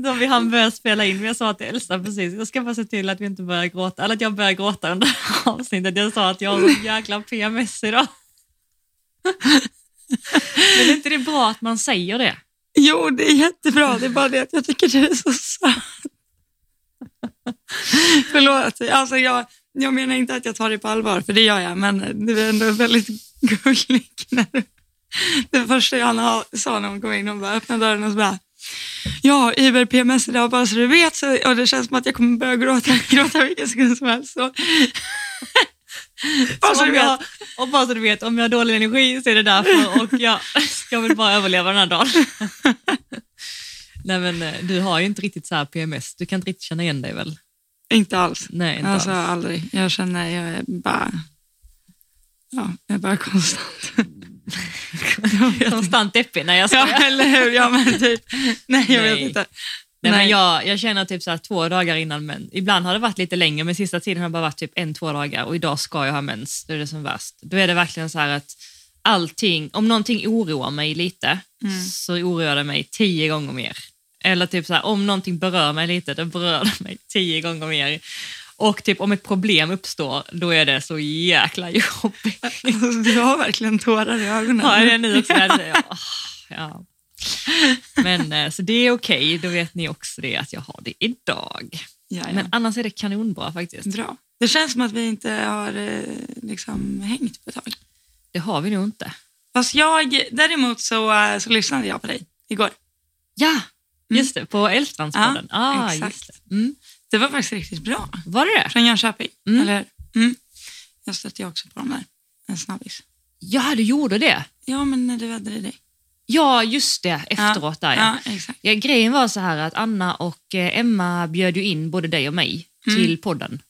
inte om vi hann börja spela in, men jag sa till Elsa precis, jag ska bara se till att vi inte börjar gråta, eller att jag börjar gråta under avsnittet. Jag sa att jag har så jäkla PMS idag. Men är inte det bra att man säger det? Jo, det är jättebra. Det är bara det att jag tycker du är så söt. Förlåt. Alltså jag, jag menar inte att jag tar det på allvar, för det gör jag, men du är ändå väldigt gullig. När du, det första Johanna sa när hon kom in, hon bara öppnade dörren och så bara Ja, Iber PMS idag, bara så du vet. Så, och det känns som att jag kommer börja gråta, gråta vilken sekund som helst. Så. Bara så du vet. jag, och bara så du vet, om jag har dålig energi så är det därför och jag ska väl bara överleva den här dagen. Nej men eh, du har ju inte riktigt så här PMS, du kan inte riktigt känna igen dig väl? Inte alls. Nej, inte Alltså alls. aldrig. Jag känner, jag är bara, ja, jag är bara konstant. Konstant deppig när jag ska. Ja, eller hur? Ja, men typ. Nej, jag Nej. vet inte. Nej, men Nej. jag, jag känner typ så två dagar innan men Ibland har det varit lite längre men sista tiden har det bara varit typ en, två dagar och idag ska jag ha mens. Det är det som är värst. Då är det verkligen så här att allting, om någonting oroar mig lite Mm. så oroar det mig tio gånger mer. Eller typ så här, om någonting berör mig lite, då berör det mig tio gånger mer. Och typ om ett problem uppstår, då är det så jäkla jobbigt. Alltså, du har verkligen tårar i ögonen. Ja, det är nu också. Ja, ja. Men eh, så det är okej, då vet ni också det att jag har det idag. Ja, ja. Men annars är det kanonbra faktiskt. Bra. Det känns som att vi inte har eh, liksom, hängt på ett tag. Det har vi nog inte. Fast jag, däremot så, eh, så lyssnade jag på dig igår. Ja, just det, på Älvstrandspodden. Ja, ah, exakt. Mm. Det var faktiskt riktigt bra. Var det det? Från Jönköping. Mm. Eller, mm. Jag stötte också på dem där. En snabbis. Ja, du gjorde det. Ja, men när du det dig. Ja, just det, efteråt där ja. Ja, exakt. Ja, grejen var så här att Anna och eh, Emma bjöd ju in både dig och mig Mm. till podden.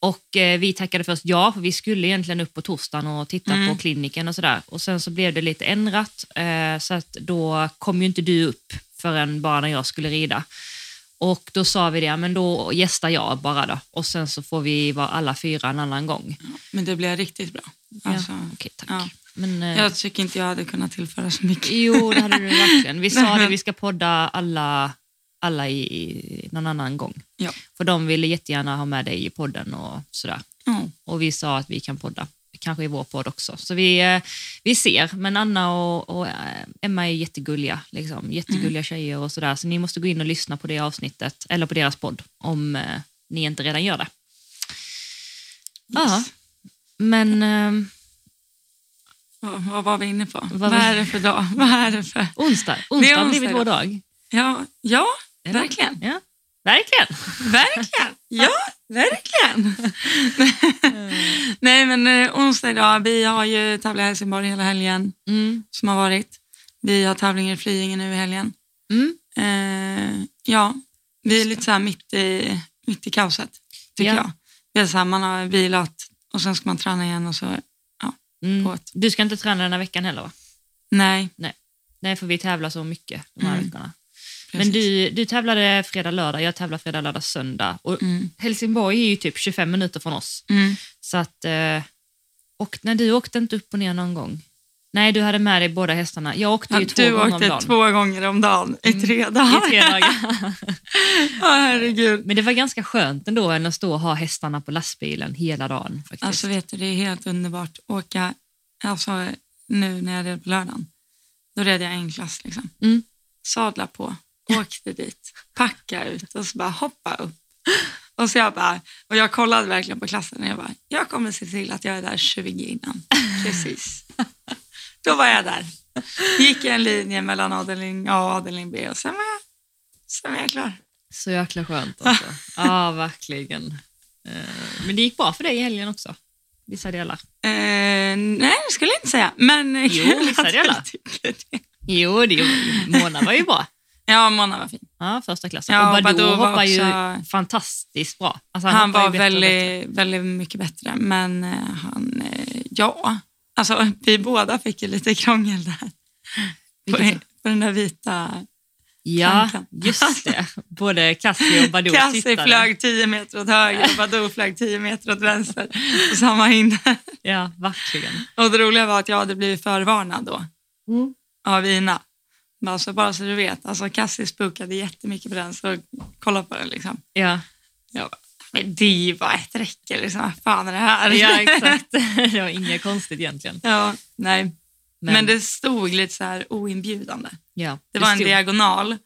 Och eh, vi tackade först ja, för vi skulle egentligen upp på torsdagen och titta Mm. på kliniken och sådär. Och sen så blev det lite ändrat, eh, så att då kom ju inte du upp förrän bara när jag skulle rida. Och då sa vi det, men då gästar jag bara då. Och sen så får vi vara alla fyra en annan gång. Men det blev riktigt bra. Alltså, ja, okej, tack. ja. Men, eh, Jag tycker inte jag hade kunnat tillföra så mycket. Jo, det hade du verkligen. Vi sa det, vi ska podda alla, alla i, i någon annan gång. Ja. För de ville jättegärna ha med dig i podden och sådär. Ja. Och vi sa att vi kan podda, kanske i vår podd också. Så vi, eh, vi ser, men Anna och, och eh, Emma är jättegulliga. Liksom. Jättegulliga Mm. tjejer och sådär. Så ni måste gå in och lyssna på det avsnittet, eller på deras podd, om eh, ni inte redan gör det. Ja, men eh, Vad, vad var vi inne på? Vad Vad, är det för dag? Vad är det för... onsdag, Det är onsdag har onsdag blivit vår dag. Ja, ja verkligen. Ja, verkligen. Verkligen. Ja, verkligen. Nej, men eh, onsdag idag. Vi har ju tävlat i Helsingborg hela helgen Mm. som har varit. Vi har tävlingar i Flyinge nu i helgen. Mm. Eh, ja, vi är lite så här mitt i, mitt i kaoset, tycker Ja. jag. Det är så här, man har vilat och sen ska man träna igen och så, Mm. På ett- Du ska inte träna den här veckan heller va? nej. Nej, för vi tävlar så mycket de här Mm. veckorna. Men du, du tävlade fredag, lördag, jag tävlar fredag, lördag, söndag. Och Mm. Helsingborg är ju typ 25 minuter från oss. Mm. Så att, eh, och när du åkte inte upp och ner någon gång? Nej, du hade med dig båda hästarna. Jag åkte Ja, ju två du gånger om åkte dagen. två gånger om dagen i tre I dagar. tre dagar. Åh, herregud. Men det var ganska skönt ändå än att stå och ha hästarna på lastbilen hela dagen. Faktiskt. Alltså vet du, det är helt underbart. Åka, alltså nu när jag red på lördagen, då red jag en klass liksom. Mm. Sadla på, åkte dit, packa ut och så bara hoppa upp. Och så jag bara, och jag kollade verkligen på klassen och jag bara, jag kommer se till att jag är där 20 innan. Precis. Då var jag där. Gick en linje mellan avdelning A och avdelning B och sen var jag, sen var jag klar. Så jäkla skönt alltså. Ja, verkligen. Eh, Men det gick bra för dig i helgen också? Vissa delar? Eh, nej, det skulle jag inte säga. Men Jo, vissa delar. det. Jo, det gjorde Mona var ju bra. Ja, Mona var fin. Ja, första klassen. Ja, och Badou Badou var hoppar ju också- fantastiskt bra. Alltså, Han, ju var väldigt, väldigt mycket bättre. Men eh, han, eh, ja, alltså vi båda fick ju lite krångel där. På, på den där vita. Ja, Kanten. just det. Både Cassie och Badou Cassie tittade. flög 10 meter åt höger och Badou flög 10 meter åt vänster på samma hinder. Ja, verkligen. Och det roliga var att jag hade blivit förvarnad då Mm. av Ina. Bara så, bara så du vet, alltså Cassie spukade jättemycket på den så kolla på den liksom. Ja, Jag bara, men det är ju bara ett räcke liksom, vad fan är det här? ja exakt. det var inget konstigt egentligen. ja, nej. Men, Men, det stod lite så här oinbjudande. ja, Det var en stod- diagonal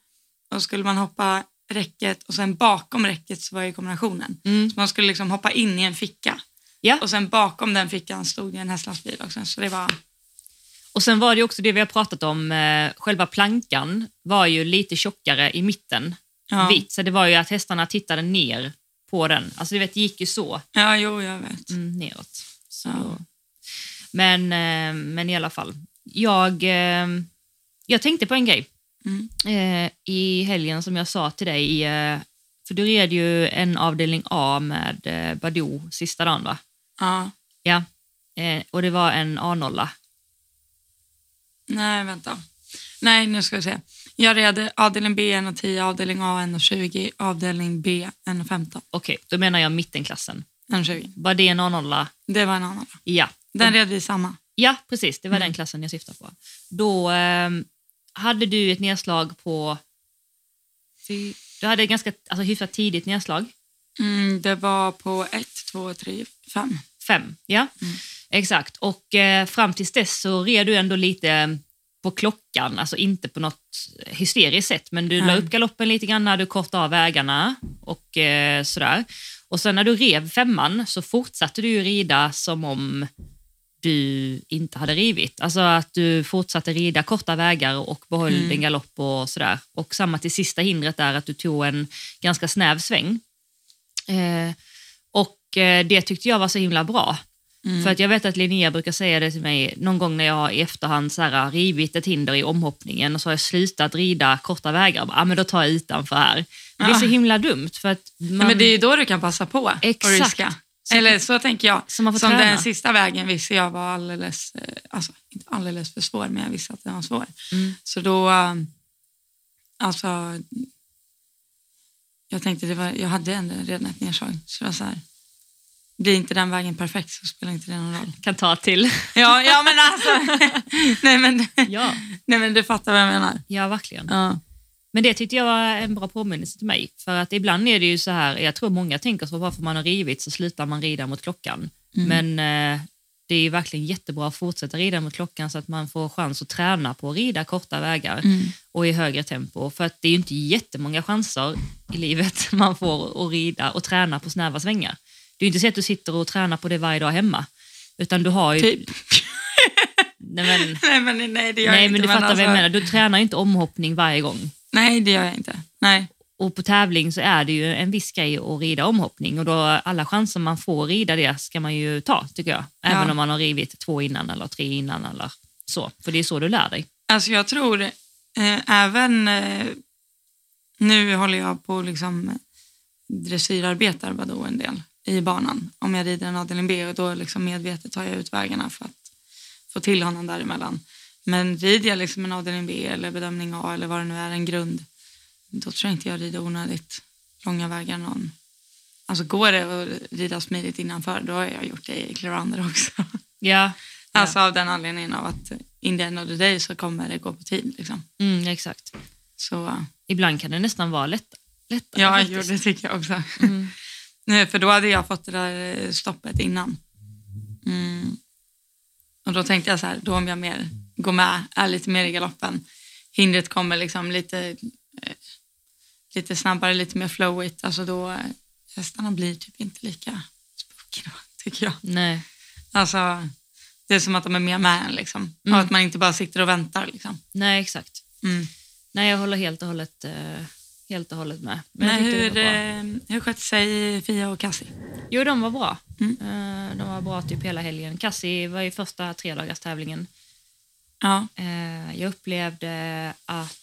och skulle man hoppa räcket och sen bakom räcket så var ju kombinationen. Mm. Så man skulle liksom hoppa in i en ficka Ja, och sen bakom den fickan stod det en hästlastbil också. Så det var, och sen var det också det vi har pratat om, eh, själva plankan var ju lite tjockare i mitten, ja, vitt, så det var ju att hästarna tittade ner på den. Alltså du vet, det gick ju så, ja jo jag vet. mm, neråt. Så. Ja. Men, eh, men i alla fall, jag, eh, jag tänkte på en grej. Mm. eh, i helgen som jag sa till dig, eh, för du red ju en avdelning A med eh, Badoo sista dagen va? Ja. Ja. Eh, och det var en A0. Nej, vänta. Nej, nu ska vi se. Jag red avdelning B 1,10, avdelning A 1,20, avdelning B 1,15. Okej, då menar jag mittenklassen. 1,20. Var det en A0? Det var en annan. Ja. Den red vi samma. Ja, precis. Det var Mm. den klassen jag syftade på. Då eh, hade du ett nedslag på... Du hade ett ganska alltså, hyfsat tidigt nedslag. Mm, det var på 1, 2, 3, 5. Fem, ja. Mm. Exakt. Och eh, fram tills dess så red du ändå lite på klockan, alltså inte på något hysteriskt sätt, men du la Nej. upp galoppen lite grann, du kortade av vägarna och eh, sådär. Och sen när du rev femman så fortsatte du ju rida som om du inte hade rivit. Alltså att du fortsatte rida korta vägar och behöll Mm. din galopp och sådär. Och samma till sista hindret där att du tog en ganska snäv sväng. Eh, och eh, det tyckte jag var så himla bra. Mm. För att jag vet att Linnea brukar säga det till mig någon gång när jag i efterhand så här, rivit ett hinder i omhoppningen och så har jag slutat rida korta vägar. Ja, ah, men då tar jag utanför här. Men Det är så Ja. himla dumt för att man, Ja, men det är ju då du kan passa på och Exakt. riska. Eller så tänker jag. så Som träna. den sista vägen visste jag var alldeles, eh, alltså inte alldeles för svår, men jag visste att den var svår. Mm. Så då, eh, alltså, jag tänkte det var, jag hade ändå redan ett nedslag. Så det var så här, blir inte den vägen perfekt så spelar inte det någon roll. kan ta till. Ja, ja men alltså, nej men, ja. nej men du fattar vad jag menar. ja, verkligen. Ja. Men det tyckte jag var en bra påminnelse till mig. För att ibland är det ju så här, jag tror många tänker så varför man har rivit så slutar man rida mot klockan. Mm. Men eh, det är ju verkligen jättebra att fortsätta rida mot klockan så att man får chans att träna på att rida korta vägar Mm. och i högre tempo. För att det är ju inte jättemånga chanser i livet man får att rida och träna på snäva svängar. Det är ju inte så att du sitter och tränar på det varje dag hemma. Utan du har ju... Typ. Nej, men, Nej men nej det gör nej, jag men inte. du fattar vad jag alltså, menar. Du tränar ju inte omhoppning varje gång. Nej det gör jag inte. Nej. Och på tävling så är det ju en viss grej att rida omhoppning och då alla chanser man får rida det ska man ju ta tycker jag. Även Ja. om man har rivit två innan eller tre innan eller så. För det är så du lär dig. Alltså jag tror eh, även eh, nu håller jag på liksom dressyrarbetar vadå en del i banan. Om jag rider en avdelning B och då liksom medvetet tar jag ut vägarna för att få till honom däremellan. Men rider jag liksom en avdelning B eller bedömning A eller vad det nu är, en grund, då tror jag inte jag rider onödigt långa vägar någon. Alltså går det att rida smidigt innanför, då har jag gjort det i Clearander också. Ja, Alltså av den anledningen av att in the end of the day så kommer det gå på tid. Liksom. mm, exakt. Så eh, Ibland kan det nästan vara lätt, lättare. ja, jo, det tycker jag också. Mm. Nej, För då hade jag fått det där eh, stoppet innan. Mm. Och då tänkte jag så här, då om jag mer går med, är lite mer i galoppen, hindret kommer liksom lite, eh, lite snabbare, lite mer flowigt, alltså då eh, hästarna blir typ inte lika spooky då, tycker jag. Nej. Alltså, det är som att de är mer med en liksom. Mm. Och att man inte bara sitter och väntar liksom. Nej, exakt. Mm. Nej, jag håller helt och hållet, eh, helt och hållet med. Men det hur, eh, hur skötte sig Fia och Cassie? Jo, de var bra. Mm. Eh, de var bra typ hela helgen. Cassie var i första tredagars tävlingen. Ja. Eh, jag upplevde att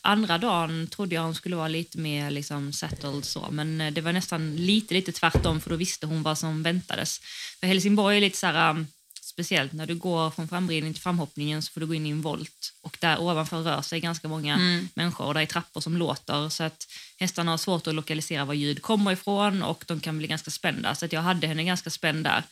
andra dagen trodde jag hon skulle vara lite mer liksom, settled så, men det var nästan lite, lite tvärtom för då visste hon vad som väntades. För Helsingborg är lite så här, um, speciellt när du går från framridning till framhoppningen så får du gå in i en volt och där ovanför rör sig ganska många Mm. människor och det är trappor som låter så att hästarna har svårt att lokalisera var ljud kommer ifrån och de kan bli ganska spända så att jag hade henne ganska spänd där.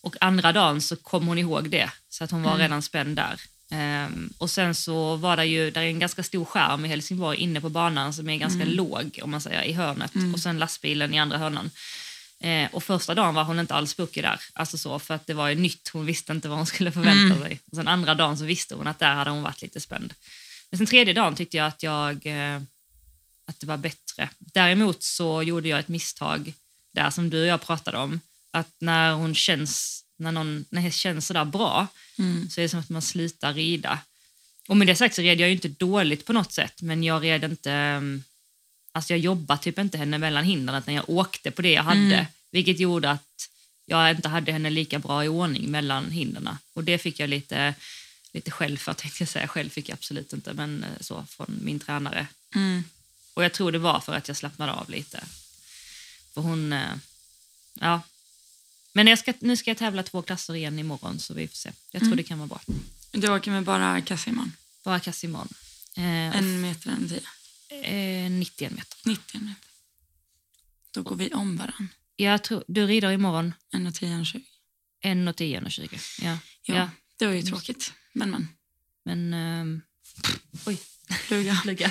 Och andra dagen så kom hon ihåg det så att hon var Mm. redan spänd där. Ehm, och sen så var det ju där är en ganska stor skärm i Helsingborg inne på banan som är ganska låg om man säger i hörnet och sen lastbilen i andra hörnan. Eh, och första dagen var hon inte alls spooky där, alltså så, för att det var ju nytt, hon visste inte vad hon skulle förvänta sig. Och sen andra dagen så visste hon att där hade hon varit lite spänd. Men sen tredje dagen tyckte jag att, jag, eh, att det var bättre. Däremot så gjorde jag ett misstag där som du och jag pratade om, att när hon känns, när någon när häst känns sådär bra Mm. så är det som att man slutar rida. Och med det sagt så red jag ju inte dåligt på något sätt, men jag red inte... Alltså jag jobbade typ inte henne mellan hindren när jag åkte på det jag hade, Mm. vilket gjorde att jag inte hade henne lika bra i ordning mellan hindren. Och det fick jag lite, lite skäll för, tänkte jag säga. Själv fick jag absolut inte, men eh, så från min tränare. Mm. Och jag tror det var för att jag slappnade av lite. För hon... eh, Ja. Men jag ska, nu ska jag tävla två klasser igen imorgon, så vi får se. Jag tror Mm. det kan vara bra. Du åker med bara kasse imorgon. Bara kass imorgon. Eh, En meter, en tio. Eh, 91 meter. 90 meter. Då går vi om varann. Jag tror, du rider imorgon En och tio, en och tjugo. 1 och 10 och 20. Ja. Ja, Ja. det var ju tråkigt. Men men. Men... ehm, oj. Fluga. Flyga.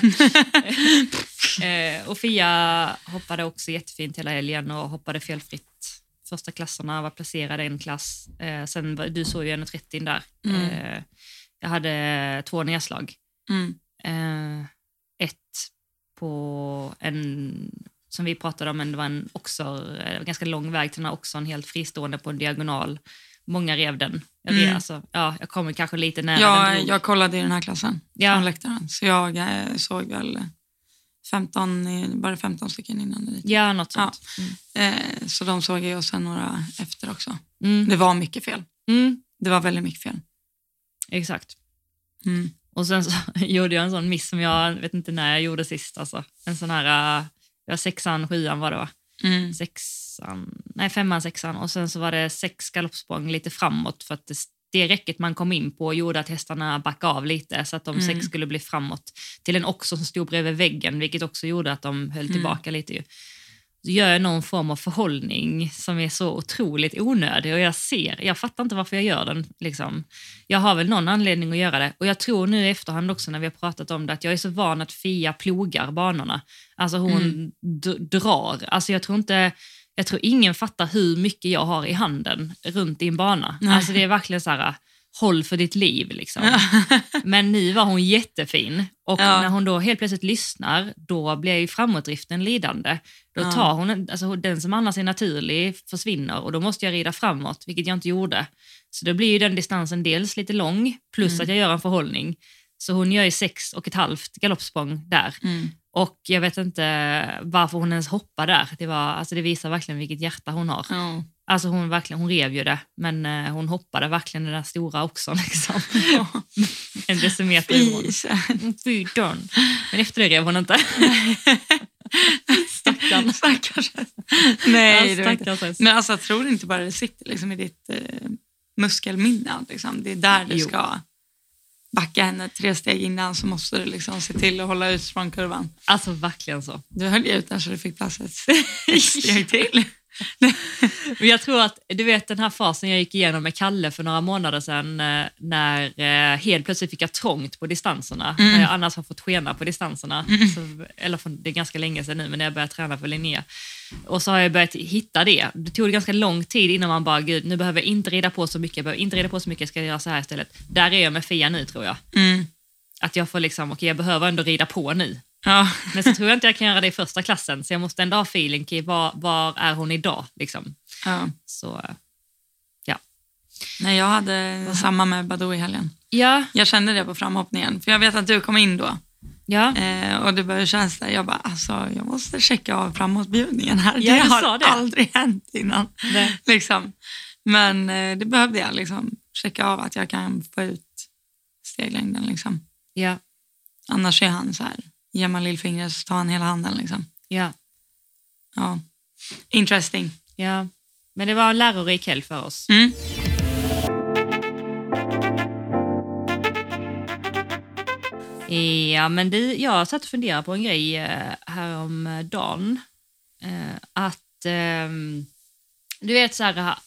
eh, och Fia hoppade också jättefint hela helgen och hoppade felfritt. Första klasserna var placerade i en klass. Eh, sen, du såg ju 1,30 där. Mm. Eh, jag hade två nedslag. Mm. Ett på en, som vi pratade om, men det var en oxer, eh, ganska lång väg till den här oxern, helt fristående på en diagonal. Många rev den. Jag, Mm. alltså, ja, jag kommer kanske lite nära. Ja, den jag kollade i den här klassen Ja. från läktaren. Så jag eh, såg väl 15, i- bara 15 stycken innan det ja, något sånt. Eh, så de såg jag och sen några efter också. Mm. Det var mycket fel. Mm. Det var väldigt mycket fel. Exakt. Mm. Och sen så gjorde jag en sån miss som jag vet inte när jag gjorde sist. Alltså. En sån här, ja, sexan, sjuan var det va? Mm. Sexan, nej femman, sexan och sen så var det sex galoppsprång lite framåt för att det, det räcket man kom in på gjorde att hästarna backade av lite så att de Mm. sex skulle bli framåt till en också som stod bredvid väggen vilket också gjorde att de höll Mm. tillbaka lite. Ju. Gör jag någon form av förhållning som är så otroligt onödig och jag ser, jag fattar inte varför jag gör den. Liksom. Jag har väl någon anledning att göra det och jag tror nu i efterhand också när vi har pratat om det att jag är så van att Fia plogar banorna. Alltså hon Mm. drar. Alltså jag tror inte, jag tror ingen fattar hur mycket jag har i handen runt i en bana. Nej. Alltså det är verkligen så här, håll för ditt liv liksom. Men nu var hon jättefin och Ja. när hon då helt plötsligt lyssnar, då blir ju framåtdriften lidande. Då Ja. tar hon, alltså den som annars är naturlig försvinner och då måste jag rida framåt, vilket jag inte gjorde. Så då blir ju den distansen dels lite lång, plus Mm. att jag gör en förhållning. Så hon gör ju sex och ett halvt galoppsprång där. Mm. Och jag vet inte varför hon ens hoppar där. Det, var, alltså det visar verkligen vilket hjärta hon har. Alltså hon, verkligen, hon rev ju det, men eh, hon hoppade verkligen den där stora också. Liksom. en decimeter ifrån. Fis. Fy. Men efter det rev hon inte. Stackarn. Stackars. Nej, Ja, stackars. Men alltså, jag tror inte bara det sitter liksom, i ditt eh, muskelminne. Liksom. Det är där du Jo. ska backa henne tre steg innan så måste du liksom se till att hålla ut från kurvan. Alltså verkligen så. Du höll ju ut den så du fick plats ett steg till. Men jag tror att, du vet den här fasen jag gick igenom med Kalle för några månader sedan eh, när eh, helt plötsligt fick jag trångt på distanserna. Mm. När jag annars har fått skena på distanserna. Så, eller för, det är ganska länge sedan nu, men när jag började träna för Linnea. Och så har jag börjat hitta det. Det tog ganska lång tid innan man bara, gud nu behöver jag inte rida på så mycket, jag behöver inte rida på så mycket, jag ska göra så här istället. Där är jag med Fia nu tror jag. Mm. Att jag får liksom, okej jag behöver ändå rida på nu. Ja. Men så tror jag inte jag kan göra det i första klassen, så jag måste ändå ha feeling, okej, var, var är hon idag? Liksom. Ja. Så, eh, Nej, jag hade samma med Badou i helgen. ja, Jag kände det på framhoppningen, för jag vet att du kom in då. ja. Eh, och det började kännas där. Jag bara, alltså, jag måste checka av framåtbjudningen här. Ja, det har sa det. aldrig hänt innan. Nej. Liksom. Men eh, det behövde jag, liksom. checka av att jag kan få ut steglängden. Liksom. ja, Annars är han så här, ger man lillfingret så tar han hela handen. Liksom. ja, Ja. Interesting. ja. Men det var en lärorik helg för oss. Mm. Ja, men du, jag satt och funderade på en grej eh, häromdagen. Eh, att, ehm, du vet så här,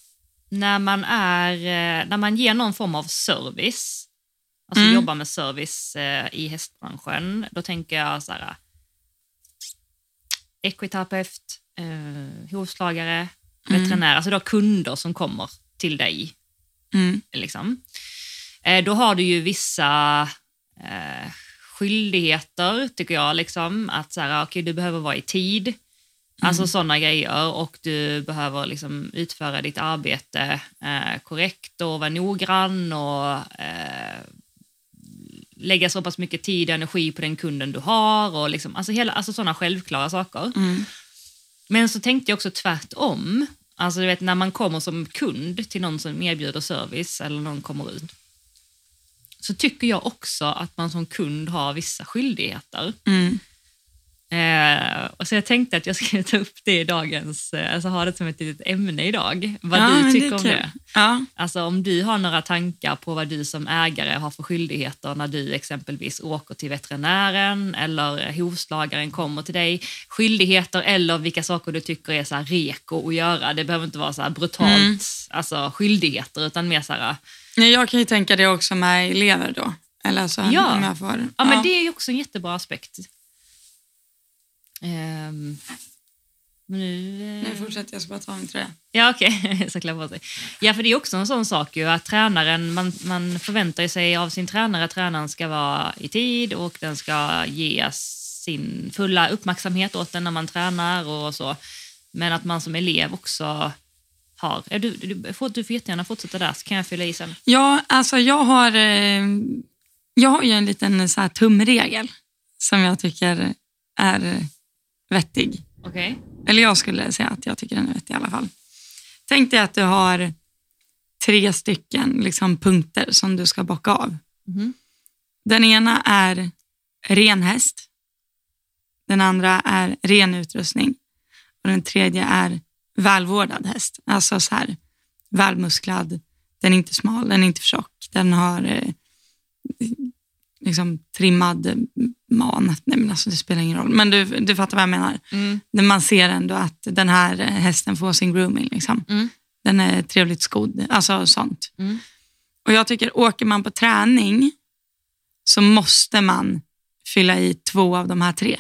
när man, är, eh, när man ger någon form av service alltså Mm. jobbar med service eh, i hästbranschen, då tänker jag så här, ekoterapeut, eh, hovslagare, Mm. veterinär, alltså du har kunder som kommer till dig. Mm. Liksom. Eh, då har du ju vissa eh, skyldigheter, tycker jag, liksom, att så här, okay, du behöver vara i tid, alltså sådana grejer, och du behöver liksom, utföra ditt arbete eh, korrekt och vara noggrann och eh, lägga så pass mycket tid och energi på den kunden du har, och liksom, alltså, hela, alltså sådana självklara saker. Mm. Men så tänkte jag också tvärtom. Alltså du vet när man kommer som kund till någon som erbjuder service eller någon kommer ut. Så tycker jag också att man som kund har vissa skyldigheter. Mm. Eh, och så jag tänkte att jag skulle ta upp det i dagens, eh, alltså ha det som ett litet ämne idag. Vad Ja, du det tycker om kul. det. Ja. Alltså om du har några tankar på vad du som ägare har för skyldigheter när du exempelvis åker till veterinären eller hovslagaren kommer till dig. Skyldigheter eller vilka saker du tycker är så här reko att göra. Det behöver inte vara så brutalt Mm. alltså skyldigheter utan mer så här, Nej, Jag kan ju tänka det också med elever då. Eller så Ja. om jag får. ja, men det är ju också en jättebra aspekt. Men nu, eh, Nu fortsätter jag, ska bara ta min tröja. Ja, okej. Så klä på sig. Ja, för det är också en sån sak ju att tränaren, man, man förväntar sig av sin tränare att tränaren ska vara i tid och den ska ge sin fulla uppmärksamhet åt den när man tränar och så. Men att man som elev också har... Du, du, får, du får jättegärna fortsätta där så kan jag fylla i sen. Ja, alltså jag har, eh, jag har ju en liten så här tumregel som jag tycker är vettig. Okej? Eller jag skulle säga att jag tycker den är vettig i alla fall. Tänk dig att du har tre stycken liksom, punkter som du ska bocka av. Mhm. Den ena är ren häst. Den andra är ren utrustning. Och den tredje är välvårdad häst. Alltså så här, välmusklad. Den är inte smal, den är inte för tjock. Den har eh, liksom trimmad man. Nej, men alltså, det spelar ingen roll. Men du, du fattar vad jag menar. Mm. När man ser ändå att den här hästen får sin grooming. Liksom. Mm. Den är trevligt skodd. Alltså sånt. Mm. Och jag tycker, åker man på träning så måste man fylla i två av de här tre.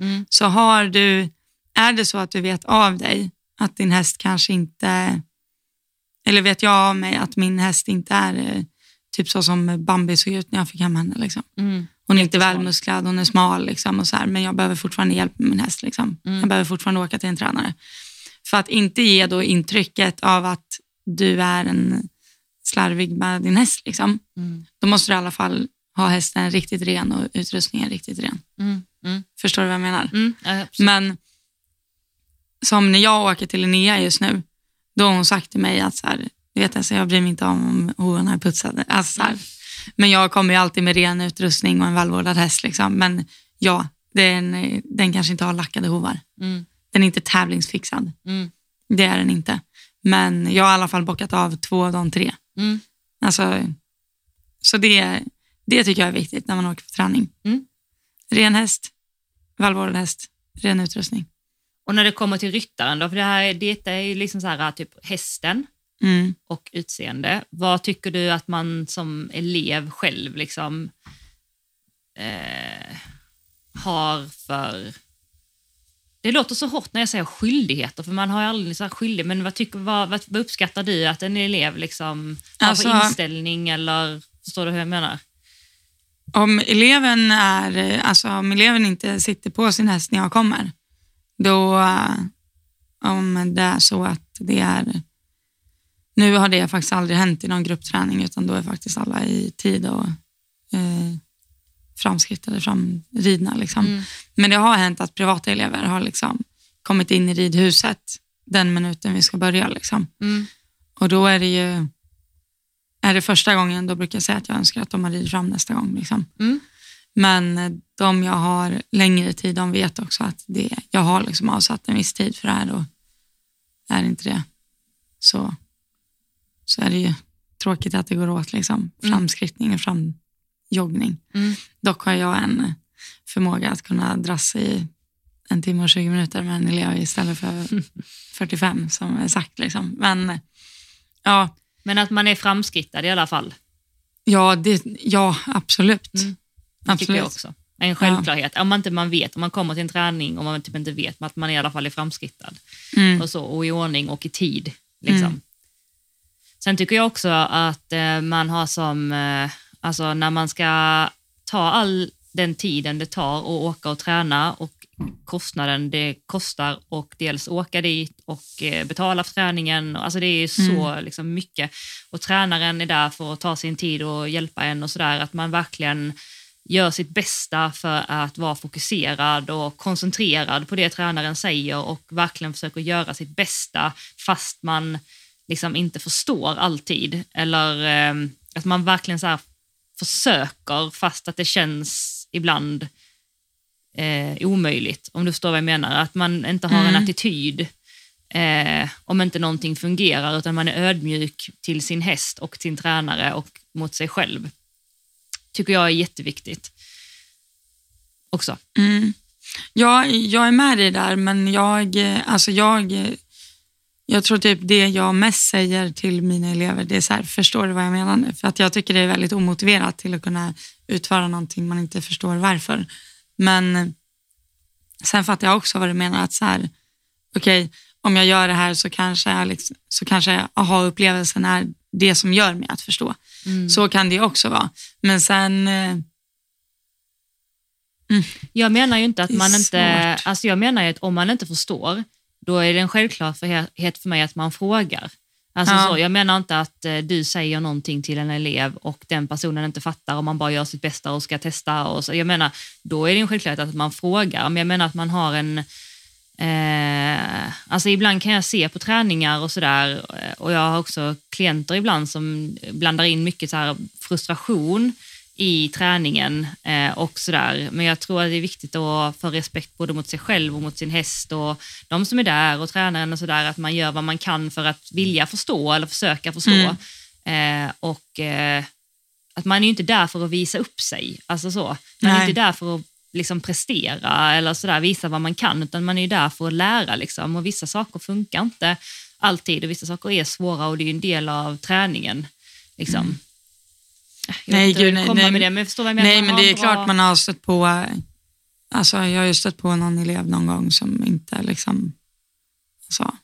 Mm. Så har du, är det så att du vet av dig att din häst kanske inte, eller vet jag av mig att min häst inte är eh, typ så som Bambi såg ut när jag fick hem henne. Liksom. Mm. Hon är inte välmusklad, hon är smal liksom, och så här, men jag behöver fortfarande hjälp med min häst. Liksom. Mm. Jag behöver fortfarande åka till en tränare. För att inte ge då intrycket av att du är en slarvig med din häst. Liksom. Mm. Då måste du i alla fall ha hästen riktigt ren och utrustningen riktigt ren. Mm. Mm. Förstår du vad jag menar? Mm. Ja. Men som när jag åker till Linnea just nu, då har hon sagt till mig att så här, du vet, alltså, jag bryr mig inte om hovarna är putsade. Alltså, så här, Men jag kommer ju alltid med ren utrustning och en välvårdad häst. Liksom. Men ja, den, den kanske inte har lackade hovar. Mm. Den är inte tävlingsfixad. Mm. Det är den inte. Men jag har i alla fall bockat av två av de tre. Mm. Alltså, så det, det tycker jag är viktigt när man åker på träning. Mm. Ren häst, välvårdad häst, ren utrustning. Och när det kommer till ryttaren då, för det här det är ju liksom så här typ hästen Mm. och utseende. Vad tycker du att man som elev själv liksom eh, har för... Det låter så hårt när jag säger skyldigheter, för man har ju aldrig så här skyldig, men vad, tycker, vad, vad, vad uppskattar du att en elev liksom har Alltså- för inställning eller förstår du hur jag menar? Om eleven, är, alltså om eleven inte sitter på sin häst när jag kommer, då eh, om det är så att det är... Nu har det faktiskt aldrig hänt i någon gruppträning utan då är faktiskt alla i tid och eh, framskrittade, framridna. Liksom. Mm. Men det har hänt att privata elever har liksom kommit in i ridhuset den minuten vi ska börja. Liksom. Mm. Och då är det ju, är det första gången, då brukar jag säga att jag önskar att de har ridit fram nästa gång. Liksom. Mm. Men eh, de jag har längre tid, de vet också att det, jag har liksom avsatt en viss tid för det här och är inte det så, så är det ju tråkigt att det går åt liksom, framskrittning och framjoggning. Mm. Dock har jag en förmåga att kunna dras i en timme och 20 minuter med en elev istället för 45 som är sagt. Liksom. Men ja, Men att man är framskrittad i alla fall. Ja, det, ja absolut. Mm. Det tycker jag absolut. också. En självklarhet. Om man inte man vet, om man kommer till en träning och man typ inte vet, men att man i alla fall är framskrittad. Mm. och, så, och i ordning och i tid. Liksom. Mm. Sen tycker jag också att eh, man har som, eh, alltså när man ska ta all den tiden det tar att åka och träna och kostnaden det kostar och dels åka dit och eh, betala för träningen. Alltså det är så liksom, mycket. Och tränaren är där för att ta sin tid och hjälpa en och sådär. Att man verkligen gör sitt bästa för att vara fokuserad och koncentrerad på det tränaren säger och verkligen försöker göra sitt bästa fast man liksom inte förstår alltid. Eller eh, att man verkligen så här försöker fast att det känns ibland eh, omöjligt. Om du förstår vad jag menar. Att man inte har en Mm. attityd eh, om inte någonting fungerar utan man är ödmjuk till sin häst och sin tränare och mot sig själv. Tycker jag är jätteviktigt. Också. Mm. Ja, jag är med dig där, men jag, eh, alltså jag, eh, jag tror typ det jag mest säger till mina elever, det är så här, förstår du vad jag menar nu? För att jag tycker det är väldigt omotiverat till att kunna utföra någonting man inte förstår varför. Men sen fattar jag också vad du menar, att så här, okej, om jag gör det här så kanske, jag liksom, så kanske aha-upplevelsen är det som gör mig att förstå. Mm. Så kan det också vara. Men sen, eh, Jag menar ju inte att man inte... Alltså jag menar ju att om man inte förstår, då är det en självklarhet för mig att man frågar. Alltså Ja. så, jag menar inte att eh, du säger någonting till en elev och den personen inte fattar och man bara gör sitt bästa och ska testa. Och så. Jag menar, då är det en självklarhet att man frågar. Men jag menar att man har en... Eh, alltså ibland kan jag se på träningar och sådär eh, och jag har också klienter ibland som blandar in mycket så här frustration i träningen eh, och sådär. Men jag tror att det är viktigt att få respekt både mot sig själv och mot sin häst och de som är där och tränaren och sådär, att man gör vad man kan för att vilja förstå eller försöka förstå. Eh, och eh, att man är ju inte där för att visa upp sig, alltså så. Man är Nej. inte där för att liksom prestera eller sådär, visa vad man kan, utan man är ju där för att lära. Liksom. Och vissa saker funkar inte alltid och vissa saker är svåra och det är ju en del av träningen. Liksom. Mm. Nej, gud, nej, nej. med det, men jag förstår vad jag menar. Nej, men det är klart man har stött på, alltså jag har ju stött på någon elev någon gång som inte liksom, alltså,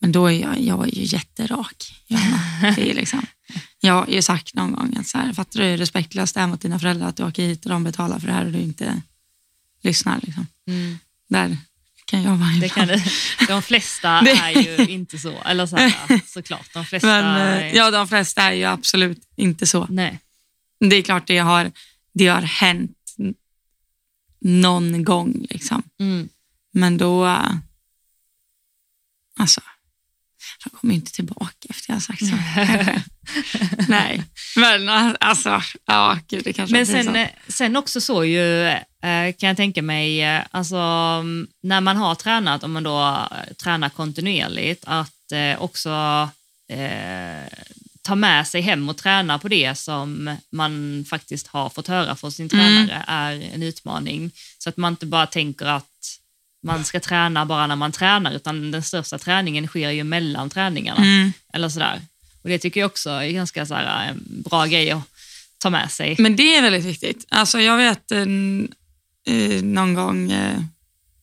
men då är jag, jag är ju jätterak. Johanna. Det är liksom, jag har ju sagt någon gång att så här, fattar du hur respektlöst det är mot dina föräldrar att du åker hit och de betalar för det här och du inte lyssnar. Liksom. Mm, Där kan jag vara det kan. De flesta är ju inte så, eller så här, såklart. De flesta Men är, eh, ja, de flesta är ju absolut inte så. Nej. Det är klart det har, det har hänt någon gång. Liksom. Mm. Men då... äh, Alltså, de kommer inte tillbaka efter jag har sagt så. Nej, men äh, alltså, ja, gud, det kanske Men är sen, eh, sen också så ju, eh, kan jag tänka mig, eh, alltså, mm, när man har tränat, om man då eh, tränar kontinuerligt, att eh, också eh, ta med sig hem och träna på det som man faktiskt har fått höra från sin Mm. tränare är en utmaning. Så att man inte bara tänker att man ska träna bara när man tränar, utan den största träningen sker ju mellan träningarna. Mm. Eller sådär. Och det tycker jag också är ganska så här, en bra grej att ta med sig. Men det är väldigt viktigt. Alltså, jag vet eh, eh, någon gång eh,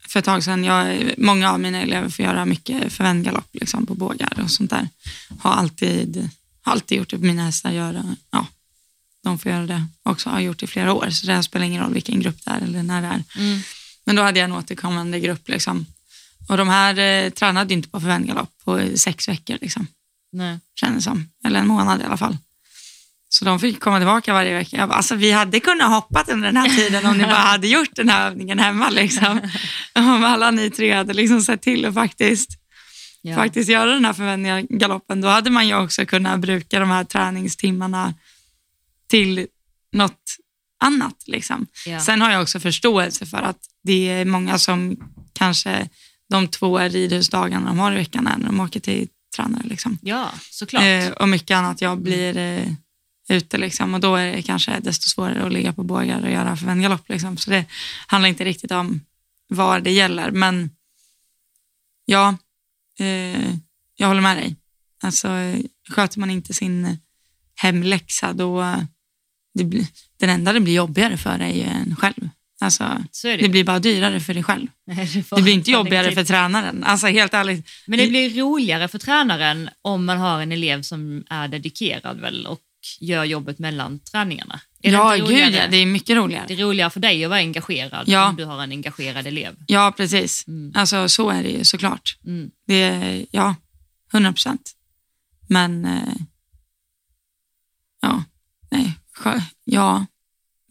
för ett tag sedan, jag, många av mina elever får göra mycket förvändgalopp liksom, på bågar och sånt där. Har alltid, har alltid gjort det på mina hästar. Göra, ja, de får göra det också, har gjort det i flera år. Så det spelar ingen roll vilken grupp det är eller när det är. Mm. Men då hade jag en återkommande grupp. Liksom. Och de här eh, tränade inte på förvändgalopp på sex veckor. Liksom Nej. kändes som. Eller en månad i alla fall. Så de fick komma tillbaka varje vecka. Jag bara, alltså, vi hade kunnat hoppat under den här tiden om ni bara hade gjort den här övningen hemma. Liksom. Om alla ni tre hade liksom sett till att faktiskt, Ja. faktiskt göra den här förväntningargaloppen, då hade man ju också kunnat bruka de här träningstimmarna till något annat. Liksom. Ja. Sen har jag också förståelse för att det är många som kanske de två ridhusdagarna de har i veckan är när de åker till tränare. Liksom. ja, såklart. Eh, och mycket annat jobb blir eh, ute liksom, och då är det kanske desto svårare att ligga på bågar och göra förväntgalopp. Liksom. Så det handlar inte riktigt om vad det gäller. Men ja, eh, jag håller med dig. Alltså, sköter man inte sin hemläxa, då det blir, den enda det blir jobbigare för är ju en själv. Alltså, det. det blir bara dyrare för dig själv. Nej, det Det blir inte jobbigare för tränaren. Alltså helt ärligt. Men det blir roligare för tränaren om man har en elev som är dedikerad väl och gör jobbet mellan träningarna. Är det Ja, inte gud ja, det är mycket roligare. Det är roligare för dig att vara engagerad Ja. om du har en engagerad elev. Ja, precis. Mm. Alltså så är det ju såklart. Mm. Det är, ja, 100 procent. Men, eh, ja, nej, ja,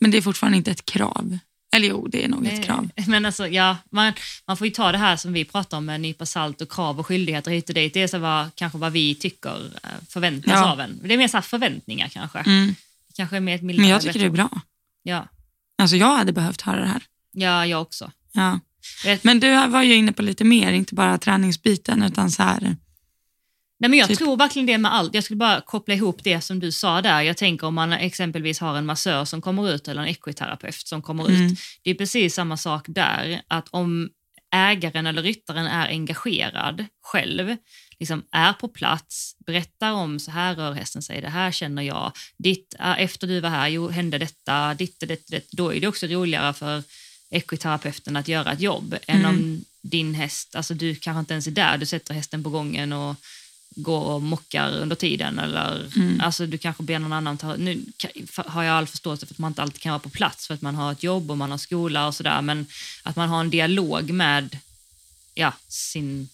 men det är fortfarande inte ett krav. Eller jo, det är nog ett krav. Men alltså, ja, man, man får ju ta det här som vi pratar om med en nypa salt och krav och skyldigheter hit och dit. Det är så vad, kanske vad vi tycker eh, förväntas Ja. av en. Det är mer så förväntningar kanske. Mm. Kanske mer ett Men jag tycker det är bra. Ja. Alltså jag hade behövt höra det här. ja, jag också. Ja. Men du var ju inne på lite mer, inte bara träningsbiten utan så här, Nej, men jag Typ- tror verkligen det med allt. Jag skulle bara koppla ihop det som du sa där. Jag tänker om man exempelvis har en massör som kommer ut eller en ekoterapeut som kommer Mm. ut. Det är precis samma sak där. Att om ägaren eller ryttaren är engagerad själv, liksom är på plats, berättar om så här rör hästen sig, det här känner jag, ditt, efter du var här jo, hände detta, ditt, ditt, ditt, då är det också roligare för ekoterapeuten att göra ett jobb än Mm. om din häst, alltså du kanske inte ens är där, du sätter hästen på gången och går och mockar under tiden eller Mm. alltså du kanske ber någon annan ta, nu har jag all förståelse för att man inte alltid kan vara på plats för att man har ett jobb och man har skola och sådär men att man har en dialog med ja, sin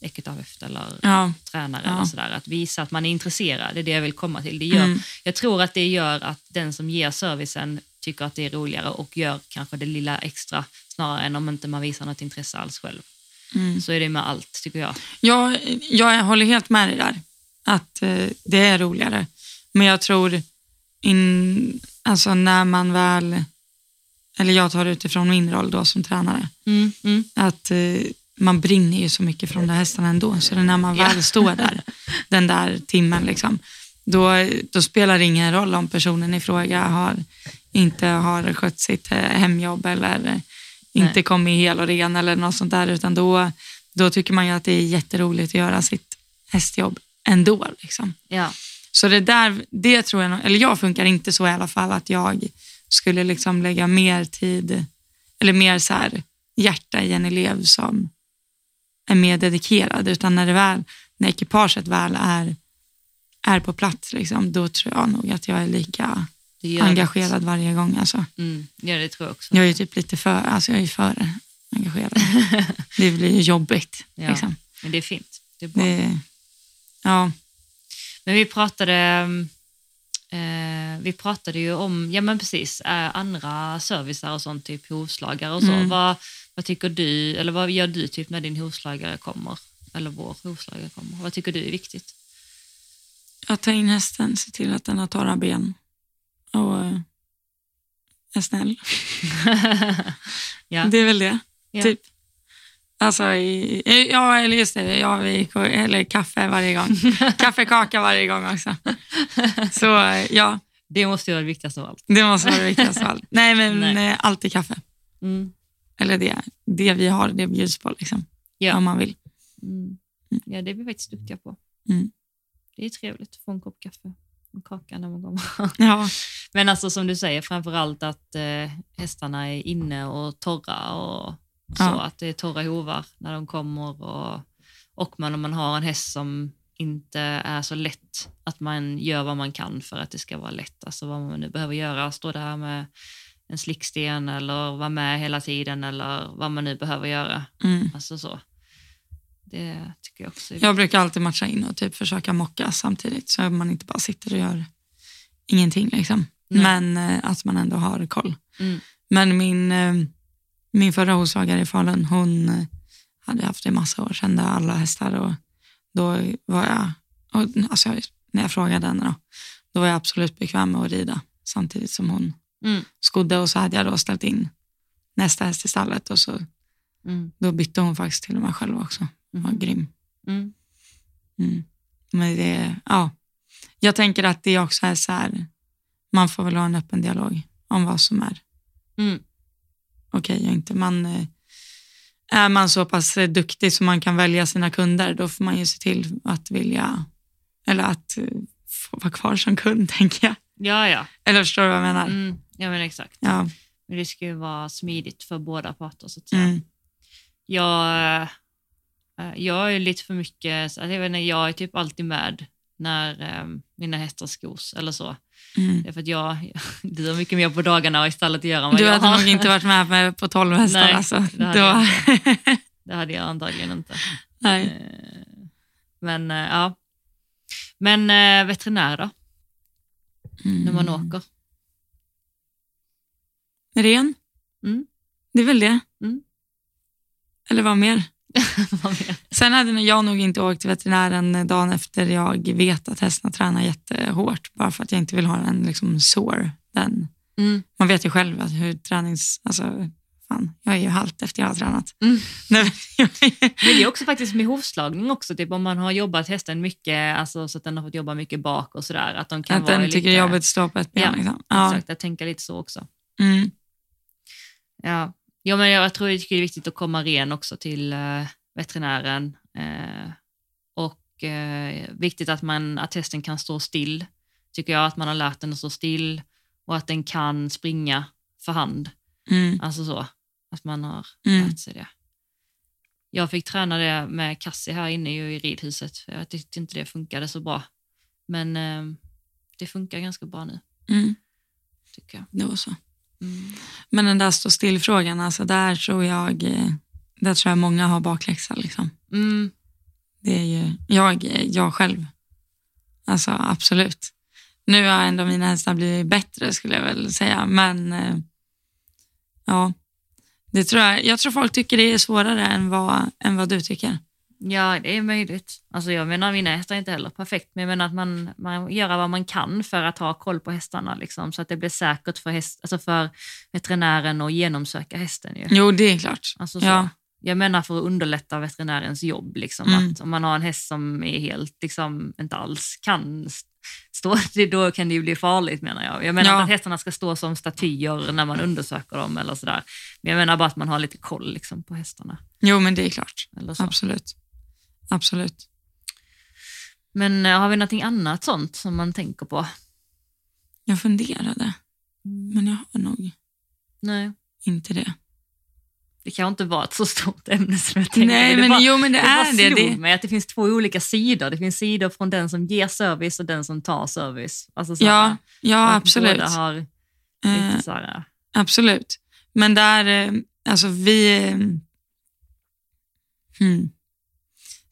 ekoterapeut eller ja, tränare Ja. eller sådär, att visa att man är intresserad, det är det jag vill komma till. Det gör, Mm. Jag tror att det gör att den som ger servicen tycker att det är roligare och gör kanske det lilla extra snarare än om inte man visar något intresse alls själv. Mm. Så är det med allt tycker jag. jag, jag håller helt med dig där, att eh, det är roligare. Men jag tror, in, alltså när man väl, eller jag tar utifrån min roll då som tränare, Mm, mm. att eh, man brinner ju så mycket från de hästarna ändå, så när man väl står där, den där timmen, liksom, då, då spelar det ingen roll om personen i fråga har, inte har skött sitt eh, hemjobb eller inte Nej. kommit hel och ren eller något sånt där, utan då, då tycker man ju att det är jätteroligt att göra sitt hästjobb ändå. Liksom. Ja. Så det där, det tror jag, eller jag funkar inte så i alla fall att jag skulle liksom lägga mer tid, eller mer så här hjärta i en elev som är mer dedikerad, utan när det väl, när ekipaget väl är, är på plats, liksom, då tror jag nog att jag är lika Det engagerad varje gång. Alltså. Det. Mm, ja, det tror jag också. Jag är typ lite för, alltså jag är för engagerad. det blir ju jobbigt. Ja. Liksom. Men det är fint. Det är bra. Det, ja, Men vi pratade, eh, vi pratade ju om, ja men precis, eh, andra servicer och sånt, typ hovslagare och så. Mm. Vad, vad tycker du, eller vad gör du typ när din hovslagare kommer? Eller vår hovslagare kommer? Vad tycker du är viktigt? att ta in hästen, se till att den har torra ben och eh, är snäll. ja. Det är väl det, Ja. typ. Alltså, i, ja, eller just det, ja, vi, eller kaffe varje gång. Kaffekaka varje gång också. Så eh, ja, Det måste ju vara det viktigaste av allt. det måste vara det viktigaste av allt. Nej, men Nej. eh, alltid kaffe. Mm. Eller det, det vi har, det bjuds på liksom, Ja. om man vill. Mm. ja, det är vi faktiskt duktiga på. Mm. Det är trevligt att få en kopp kaffe och kaka när man kommer. Ja, Men alltså som du säger, framför allt att eh, hästarna är inne och torra och så, Ja. att det är torra hovar när de kommer och, och man, om man har en häst som inte är så lätt, att man gör vad man kan för att det ska vara lätt, alltså vad man nu behöver göra, stå där med en slicksten eller vara med hela tiden eller vad man nu behöver göra. mm. Alltså så. Det tycker jag också Jag brukar alltid matcha in och typ försöka mocka samtidigt så man inte bara sitter och gör ingenting. Liksom. Nej. Men eh, att man ändå har koll. Mm. Men min, eh, min förra hovslagare i Falun, hon eh, hade haft det i massa år, kände alla hästar och då var jag, och, alltså, när jag frågade henne då, då var jag absolut bekväm med att rida samtidigt som hon Mm. skodde och så hade jag då ställt in nästa häst i stallet och så, Mm. då bytte hon faktiskt till och med själv också. Mm. grym. Mm. Mm. Men det, ja. Jag tänker att det också är så här, man får väl ha en öppen dialog om vad som är Mm. okej och inte. Man, eh, är man så pass duktig så man kan välja sina kunder, då får man ju se till att vilja, eller att eh, få vara kvar som kund, tänker jag. Ja, ja. Eller förstår du vad jag menar? Mm, ja, men exakt. Ja. Men det ska ju vara smidigt för båda parter så att säga. Mm. Jag, jag är lite för mycket, jag, vet inte, jag är typ alltid med när eh, mina hästar skos eller så. Mm. Det är för att jag, du har mycket mer på dagarna och istället att göra än vad Du jag hade har. nog inte varit med, med på 12 hästar Nej, alltså. det hade Då- jag Det hade jag antagligen inte. Nej. Eh, Men eh, ja. Men eh, veterinär då, när man Mm. åker? Ren? Mm. Det är väl det. Mm. Eller vad mer? Sen hade jag nog inte åkt till veterinären dagen efter jag vet att hästarna tränar jättehårt. Bara för att jag inte vill ha en liksom, sår. Den. Mm. Man vet ju själv att hur tränings... Alltså, fan, jag är ju halt efter jag har tränat. Mm. Men det är också faktiskt med hovslagning också, typ om man har jobbat hästen mycket, alltså, så att den har fått jobba mycket bak och sådär. Att de kan att vara den tycker lite, det är jobbigt att stå på ett ben. Ja, liksom. ja. Exakt, jag tänker lite så också. Mm. Ja, ja men jag tror det är viktigt att komma ren också till eh, veterinären. Eh, och eh, viktigt att, man, att hästen kan stå still, tycker jag. Att man har lärt den att stå still och att den kan springa för hand. Mm. Alltså så, att man har Mm. lärt sig det. Jag fick träna det med Cassie här inne i ridhuset. Jag tyckte inte det funkade så bra. Men det funkar ganska bra nu, Mm. tycker jag. Det var så. Mm. Men den där stå still-frågan, alltså där tror jag eh, där tror jag många har bakläxa. Liksom. Mm. Det är ju jag, jag själv. Alltså absolut. Nu har ändå mina hästar blivit bättre skulle jag väl säga. Men eh, ja, det tror jag, jag tror folk tycker det är svårare än vad, än vad du tycker. Ja, det är möjligt. Alltså jag menar, mina hästar är inte heller perfekt, men jag menar att man, man gör vad man kan för att ha koll på hästarna, liksom, så att det blir säkert för, häst, alltså för veterinären att genomsöka hästen. Ju. Jo, det är klart. Alltså så. Ja. Jag menar för att underlätta veterinärens jobb. Liksom, Mm. att om man har en häst som är helt, liksom, inte alls kan st- stå, då kan det ju bli farligt menar jag. Jag menar Ja. att hästarna ska stå som statyer när man undersöker dem eller sådär. Men jag menar bara att man har lite koll liksom, på hästarna. Jo, men det är klart. Absolut. Absolut. Men eh, har vi någonting annat sånt som man tänker på? Jag funderade, men jag har nog Nej, inte det. det kan inte vara ett så stort ämne som jag tänkte. Nej, men bara, jo, men det, det är det. det. mig att det finns två olika sidor. Det finns sidor från den som ger service och den som tar service. Alltså så Ja, ja absolut. Båda har Eh, lite så här, Absolut. Men där, eh, alltså vi... eh, Hmm.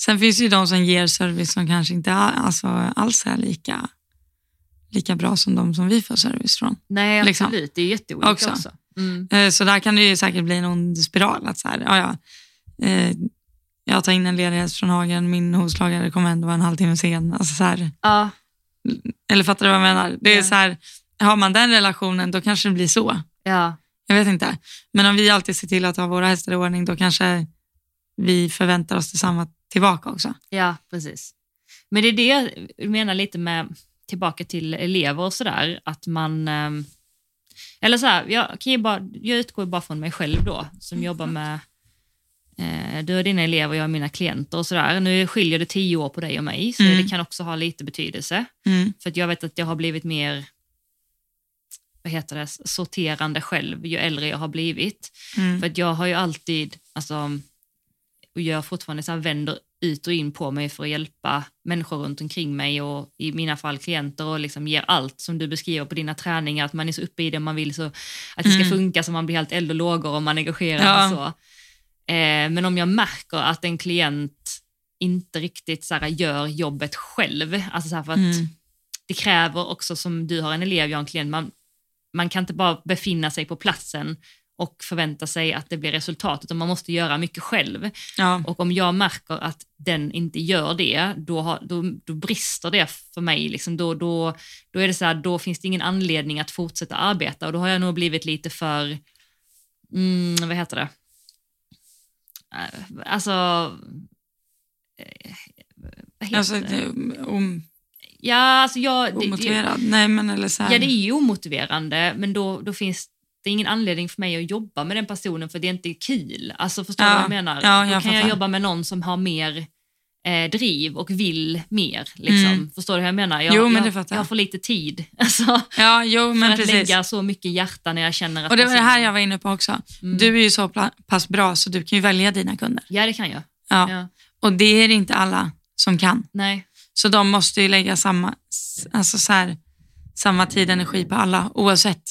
Sen finns det ju de som ger service som kanske inte all- alltså, alls är lika, lika bra som de som vi får service från. nej, liksom. absolut. Det är jätteolika Också. också. Mm. Eh, Så där kan det ju säkert bli en ond spiral. Att så här, ja, ja, eh, jag tar in en ledig häst från hagen, min hovslagare kommer ändå vara en halvtimme sen. Alltså så här, Ja, eller fattar du vad jag menar? Det är Ja. så här, har man den relationen då kanske det blir så. ja, Jag vet inte. Men om vi alltid ser till att ha våra hästar i ordning då kanske vi förväntar oss detsamma tillbaka också. ja, precis. Men det är det jag menar lite med tillbaka till elever och sådär, att man... ehm, Eller så här, jag, kan ju bara, jag utgår bara från mig själv då, som jobbar med... Eh, du har dina elever och jag har mina klienter och sådär. Nu skiljer det tio år på dig och mig, så Mm. det kan också ha lite betydelse. Mm. För att jag vet att jag har blivit mer vad heter det, sorterande själv ju äldre jag har blivit. Mm. För att jag har ju alltid, alltså, och gör fortfarande så här, vänder ut och in på mig för att hjälpa människor runt omkring mig och i mina fall klienter och liksom ger allt som du beskriver på dina träningar, att man är så uppe i det man vill så att det ska Mm. funka så man blir helt eld och lågor och man engagerar Ja. och så. Eh, men om jag märker att en klient inte riktigt så här, gör jobbet själv, alltså så här, för att Mm. det kräver också som du har en elev, jag har en klient, man, man kan inte bara befinna sig på platsen och förvänta sig att det blir resultat, utan man måste göra mycket själv. Ja. Och om jag märker att den inte gör det, då, har, då, då brister det för mig. Liksom. Då, då, då, är det så här, då finns det ingen anledning att fortsätta arbeta och då har jag nog blivit lite för, mm, vad heter det? Eh, Alltså, eh, vad heter Alltså, det? det, om, Ja, alltså jag... det- omotiverad. Nej, men eller så här. Ja, det är ju omotiverande, men då, då finns det ingen anledning för mig att jobba med den personen för det är inte kul. Alltså förstår du Ja, vad jag menar? ja, då jag kan jag jobba med någon som har mer eh, driv och vill mer. Liksom. Mm. Förstår du hur jag menar? Jag, Jo, men jag, fattar jag för lite tid alltså, Ja, jo, för men att precis. lägga så mycket hjärta när jag känner att Och det var det här jag var inne på också. Mm. Du är ju så pass bra så du kan ju välja dina kunder. Ja, det kan jag. Ja. Ja. Och det är det inte alla som kan. Nej. Så de måste ju lägga samma, alltså så här, samma tid och energi på alla oavsett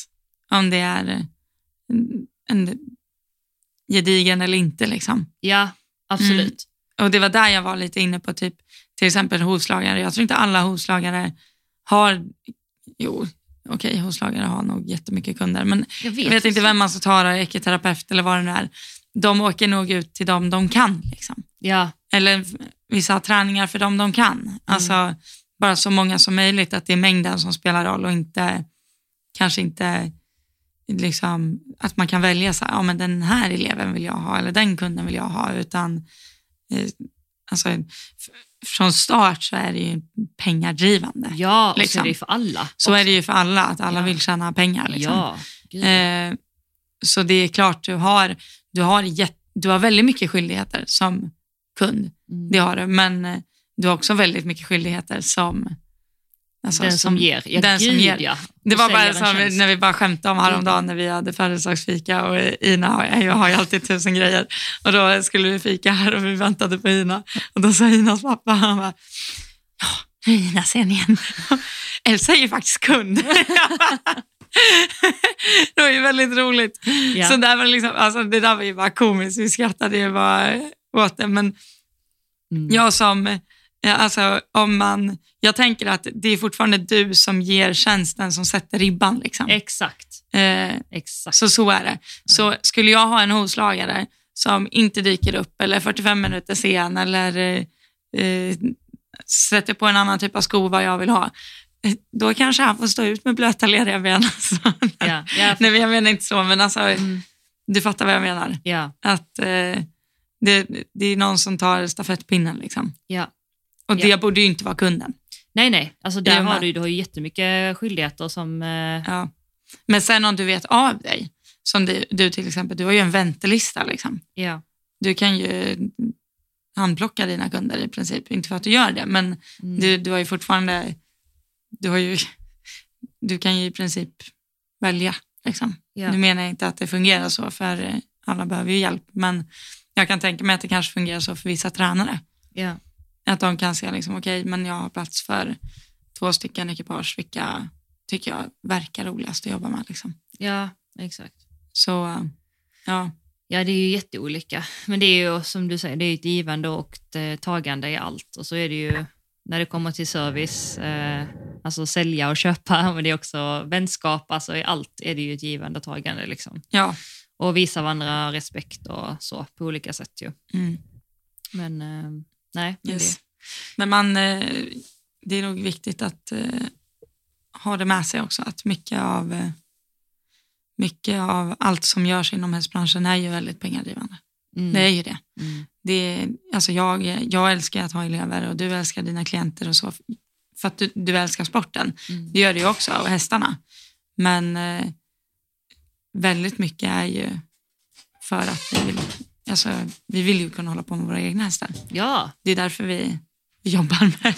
om det är eh, en, en gedigen eller inte. Liksom. Ja, absolut. Och det var där jag var lite inne på typ till exempel hovslagare. Jag tror inte alla hovslagare har, jo okej hovslagare har nog jättemycket kunder men Jag vet, jag vet inte vem man ska ta då, ekoterapeut eller vad det nu är. De åker nog ut till dem de kan. Liksom. Ja, Eller vissa träningar för dem de kan. Alltså bara så många som möjligt, att det är mängden som spelar roll och inte kanske inte liksom, att man kan välja så här, ja men den här eleven vill jag ha eller den kunden vill jag ha utan eh, alltså, från start så är det ju pengadrivande. ja och så Liksom. är det ju för alla. Så också. är det ju för alla, att alla Ja. vill tjäna pengar. Liksom. Ja. Eh, så det är klart, du har, du, har jätt, du har väldigt mycket skyldigheter som kund. Mm. Det har du, men eh, du har också väldigt mycket skyldigheter som... alltså, den som, ger. Ja, den som gud, ger. Ja. Det var bara som tjänst. när vi bara skämtade om häromdagen när vi hade födelsedagsfika och Ina har, jag har ju alltid tusen grejer. Och då skulle vi fika här och vi väntade på Ina. Och då sa Inas pappa, han bara, ja, nu är Ina sen igen. Elsa är ju faktiskt kund. det var ju väldigt roligt. Ja. Så där var liksom, alltså, det där var ju bara komiskt, vi skrattade ju bara åt det. Men Mm. jag som, alltså om man, jag tänker att det är fortfarande du som ger tjänsten som sätter ribban. Liksom. Exakt. Eh, Exakt. så så är det. Så skulle jag ha en hovslagare som inte dyker upp eller 45 minuter sen eller eh, eh, sätter på en annan typ av sko vad jag vill ha, eh, då kanske han får stå ut med blöta leriga ben. Alltså. Ja, ja, Nej, jag menar inte så, men alltså, Mm. du fattar vad jag menar. ja, Att eh, det, det är någon som tar stafettpinnen. Liksom. ja. Och det Ja. borde ju inte vara kunden. Nej, nej. Alltså där har du, du har ju jättemycket skyldigheter som... Eh, Ja. Men sen om du vet av dig, som du, du till exempel, du har ju en väntelista. Liksom. ja. Du kan ju handplocka dina kunder i princip. Inte för att du gör det, men Mm. du, du har ju fortfarande, du, har ju, du kan ju i princip välja. Liksom. Ja. Nu menar jag inte att det fungerar så, för alla behöver ju hjälp, men jag kan tänka mig att det kanske fungerar så för vissa tränare. ja. Att de kan se, liksom, okej, men jag har plats för två stycken ekipage, vilka tycker jag verkar roligast att jobba med. Liksom. ja, exakt. Så, eh, ja. Ja, det är ju jätteolika. Men det är ju som du säger, det är ett givande och ett tagande i allt. Och så är det ju när det kommer till service, eh, alltså sälja och köpa, men det är också vänskap, alltså i allt är det ju ett givande och tagande. Liksom. ja. Och visa varandra respekt och så på olika sätt ju. Mm. Men eh, nej, men Yes. det, Men man, eh, det är nog viktigt att eh, ha det med sig också, att mycket av, eh, mycket av allt som görs inom hästbranschen är ju väldigt pengadrivande. mm, Det är ju det. mm, det alltså jag, jag älskar att ha elever och du älskar dina klienter och så, för att du, du älskar sporten. mm, Det gör du ju också, och hästarna. Men väldigt mycket är ju för att vi vill, alltså, vi vill ju kunna hålla på med våra egna hästar. ja, Det är därför vi jobbar med...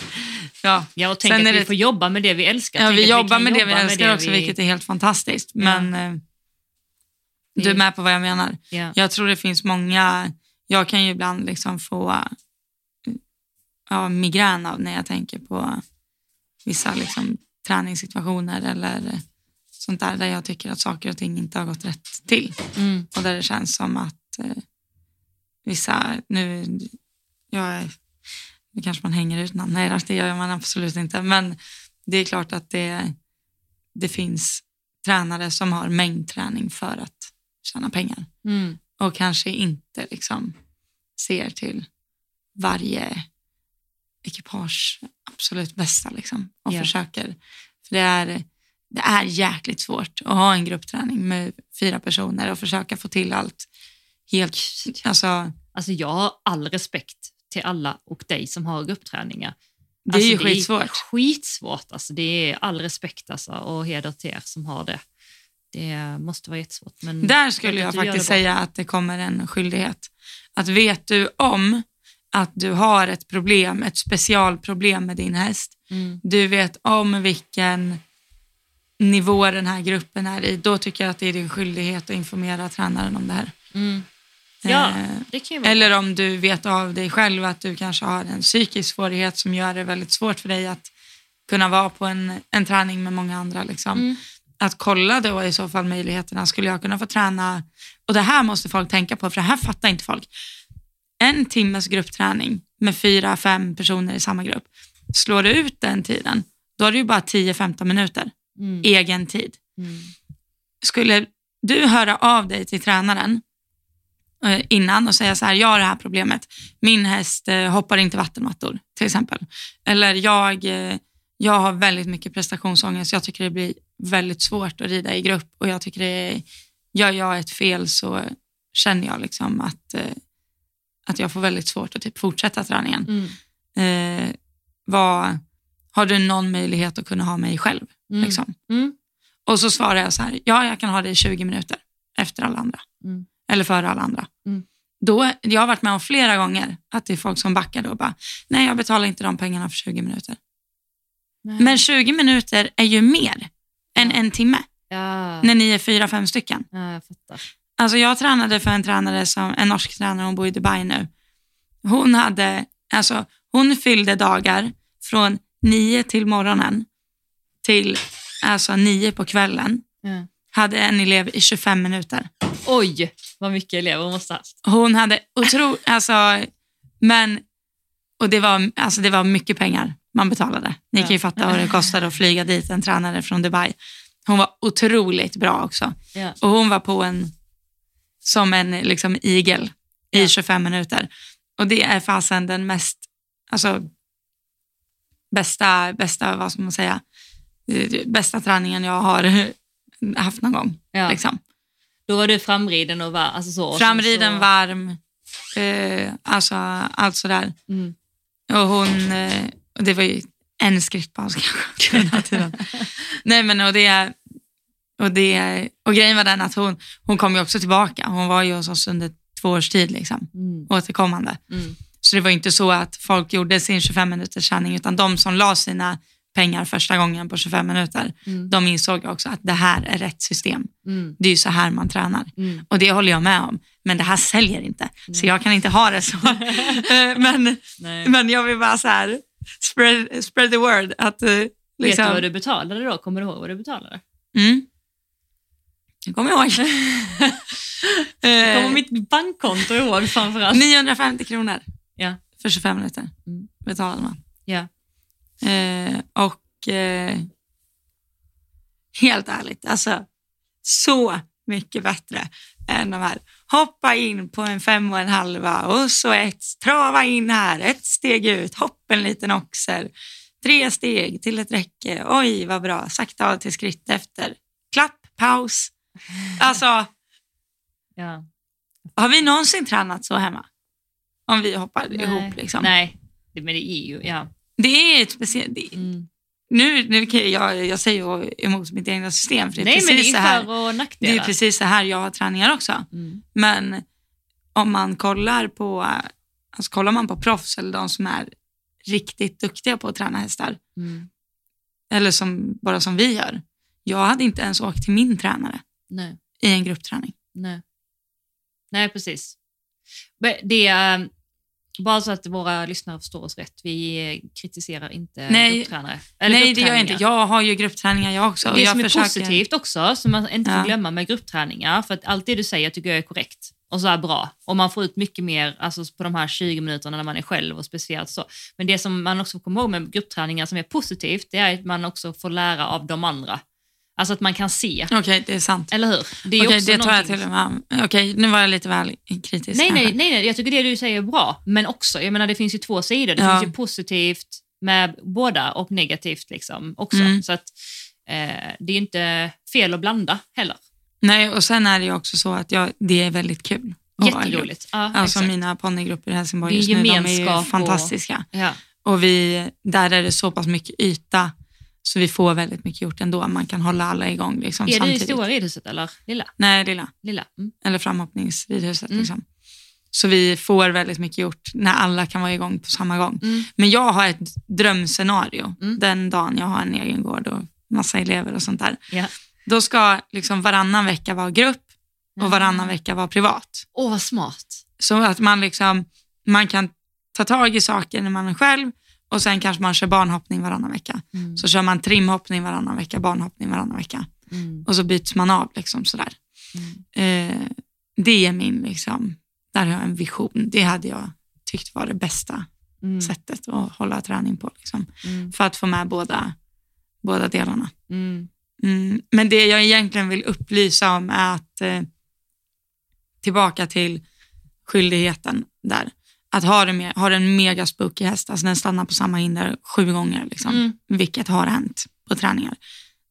Ja, ja, och tänk Sen att vi det- får jobba med det vi älskar. ja Tänk vi jobbar kan med det vi älskar också, vi- vilket är helt fantastiskt. Ja. Men eh, du är Det- med på vad jag menar. Ja, Jag tror det finns många, jag kan ju ibland liksom få ja, migrän av när jag tänker på vissa liksom, träningssituationer eller sånt där, där jag tycker att saker och ting inte har gått rätt till. mm, Och där det känns som att eh, vissa, nu, jag nu kanske man hänger ut namn, nej det gör man absolut inte, men det är klart att det, det finns tränare som har mängdträning för att tjäna pengar. Mm, och kanske inte liksom ser till varje ekipage absolut bästa liksom, och Ja. försöker. För det är, det är jäkligt svårt att ha en gruppträning med fyra personer och försöka få till allt helt... Alltså, Alltså jag har all respekt till alla och dig som har gruppträningar. det är alltså, ju skitsvårt. skitsvårt. Alltså, det är all respekt alltså, och heder till er som har det. Det måste vara jättesvårt. Men Där skulle jag gör faktiskt det säga att det kommer en skyldighet. Att vet du om att du har ett problem, ett specialproblem med din häst. Mm. Du vet om vilken nivå den här gruppen är i. Då tycker jag att det är din skyldighet att informera tränaren om det här. Mm. Ja, Eh, det kan vara Eller om du vet av dig själv att du kanske har en psykisk svårighet som gör det väldigt svårt för dig att kunna vara på en, en träning med många andra. Liksom. Mm. Att kolla då i så fall möjligheterna. Skulle jag kunna få träna? Och det här måste folk tänka på, för det här fattar inte folk. En timmes gruppträning med fyra, fem personer i samma grupp. Slår du ut den tiden, då har du ju bara 10-15 minuter Mm. egen tid Mm. skulle du höra av dig till tränaren innan och säga så här, jag har det här problemet. Min häst eh, hoppar inte vattenmattor till exempel. Eller jag, eh, jag har väldigt mycket prestationsångest. Jag tycker det blir väldigt svårt att rida i grupp och jag tycker det är, gör jag ett fel så känner jag liksom att, eh, att jag får väldigt svårt att typ fortsätta träningen. Mm. Eh, vad, har du någon möjlighet att kunna ha mig själv? Mm. Liksom? Mm. Och så svarar jag så här, ja jag kan ha det i 20 minuter efter alla andra. Mm. Eller före alla andra. Mm. Då, jag har varit med om flera gånger att det är folk som backar då och bara, nej jag betalar inte de pengarna för 20 minuter. Nej. Men 20 minuter är ju mer än en timme ja. när ni är fyra, fem stycken. ja, jag fattar. Alltså jag tränade för en tränare, som, en norsk tränare, hon bor i Dubai nu. Hon, hade, alltså, hon fyllde dagar från nio till morgonen till alltså nio på kvällen. Ja. Hade en elev i 25 minuter. Oj, vad mycket elever hon måste ha haft. Hon hade otro, alltså, men, och det var, alltså det var mycket pengar man betalade. Ni kan ju Ja. fatta vad det kostade att flyga dit en tränare från Dubai. Hon var otroligt bra också. Ja. Och hon var på en, som en liksom igel i Ja. 25 minuter. Och det är fasen den mest, alltså bästa, bästa, vad ska man säga, eh, bästa träningen jag har haft någon gång. Ja. Liksom. Då var du framriden och var alltså så. Framriden, så, varm, eh, alltså allt sådär. Mm. Och hon, eh, och det var ju en skrittpaus kanske den här tiden. Nej men och det, och det, och grejen var den att hon, hon kom ju också tillbaka. Hon var ju hos oss under två års tid liksom, Mm. återkommande. Mm. Så det var inte så att folk gjorde sin 25 minuters träning utan de som la sina pengar första gången på 25 minuter, Mm. de insåg också att det här är rätt system. Mm. Det är ju så här man tränar. Mm. Och det håller jag med om. Men det här säljer inte. Så jag kan inte ha det så. Eh, men, Nej. men jag vill bara så här, spread, spread the word. Att, eh, Vet liksom, du vad du betalade då? Kommer du ihåg vad du betalade? Mm. Jag kommer ihåg. Jag kommer eh, mitt bankkonto ihåg framförallt. 950 kronor Ja. för 25 minuter Mm. betalade man. Ja. Eh, och eh, helt ärligt, alltså så mycket bättre än de här. Hoppa in på en fem och en halva och så ett, trava in här, ett steg ut, hopp en liten oxer, tre steg till ett räcke, oj vad bra, sakta av till skritt efter, klapp, paus. Alltså, Ja. har vi någonsin tränat så hemma? Om vi hoppar Nej. ihop liksom. Nej, men det är ju... Ja. Det är ett speciellt, Mm. nu, nu kan jag, jag säger ju emot mitt egna system, för det är Nej, precis det så är här. för och Det är precis så här jag har träningar också. Mm. Men om man kollar på, alltså kollar man på proffs eller de som är riktigt duktiga på att träna hästar, Mm. eller som, bara som vi gör. Jag hade inte ens åkt till min tränare Nej. i en gruppträning. Nej. Nej, precis. Det är bara så att våra lyssnare förstår oss rätt. Vi kritiserar inte Nej. grupptränare. Eller Nej, det gör jag inte. Jag har ju gruppträningar jag också. Det jag som är försöker- positivt också, som man inte får Ja. glömma med gruppträningar, för att allt det du säger tycker jag är korrekt och så är bra. Och man får ut mycket mer alltså, på de här 20 minuterna när man är själv och speciellt så. Men det som man också kommer ihåg med gruppträningar som är positivt, det är att man också får lära av de andra. Alltså att man kan se, Okej, det är sant. eller hur? Det är Okej, också det tar jag till mig. Okej, nu var jag lite väl kritisk Nej, nej, nej, nej, jag tycker det du säger är bra, men också, jag menar det finns ju två sidor. Det Ja. finns ju positivt med båda och negativt liksom också. Mm. Så att eh, det är inte fel att blanda heller. Nej, och sen är det ju också så att jag, det är väldigt kul. Jätteroligt. Ja, Alltså exakt. mina ponnygrupper i Helsingborg just nu, de är ju och- fantastiska. Ja. Och vi, där är det så pass mycket yta så vi får väldigt mycket gjort ändå. Man kan hålla alla igång liksom, Är du i stora ridhuset eller lilla? Nej, lilla. Lilla. Mm. Eller framhoppningsridhuset. Mm. Liksom. Så vi får väldigt mycket gjort när alla kan vara igång på samma gång. Mm. Men jag har ett drömscenario Mm. den dagen jag har en egen gård och massa elever och sånt där. Ja. Då ska liksom varannan vecka vara grupp och varannan vecka vara privat. Åh, vad smart. Så att man, liksom, man kan ta tag i saker när man är själv och sen kanske man kör barnhoppning varannan vecka. Mm. Så kör man trimhoppning varannan vecka, barnhoppning varannan vecka. Mm. Och så byts man av. Liksom, sådär. Mm. Eh, det är min, liksom, där har jag en vision. Det hade jag tyckt var det bästa Mm. sättet att hålla träning på. Liksom, Mm. för att få med båda, båda delarna. Mm. Men det jag egentligen vill upplysa om är att eh, tillbaka till skyldigheten där. Att ha, det med, ha en mega spooky häst, alltså den stannar på samma hinder sju gånger, liksom, Mm. vilket har hänt på träningar.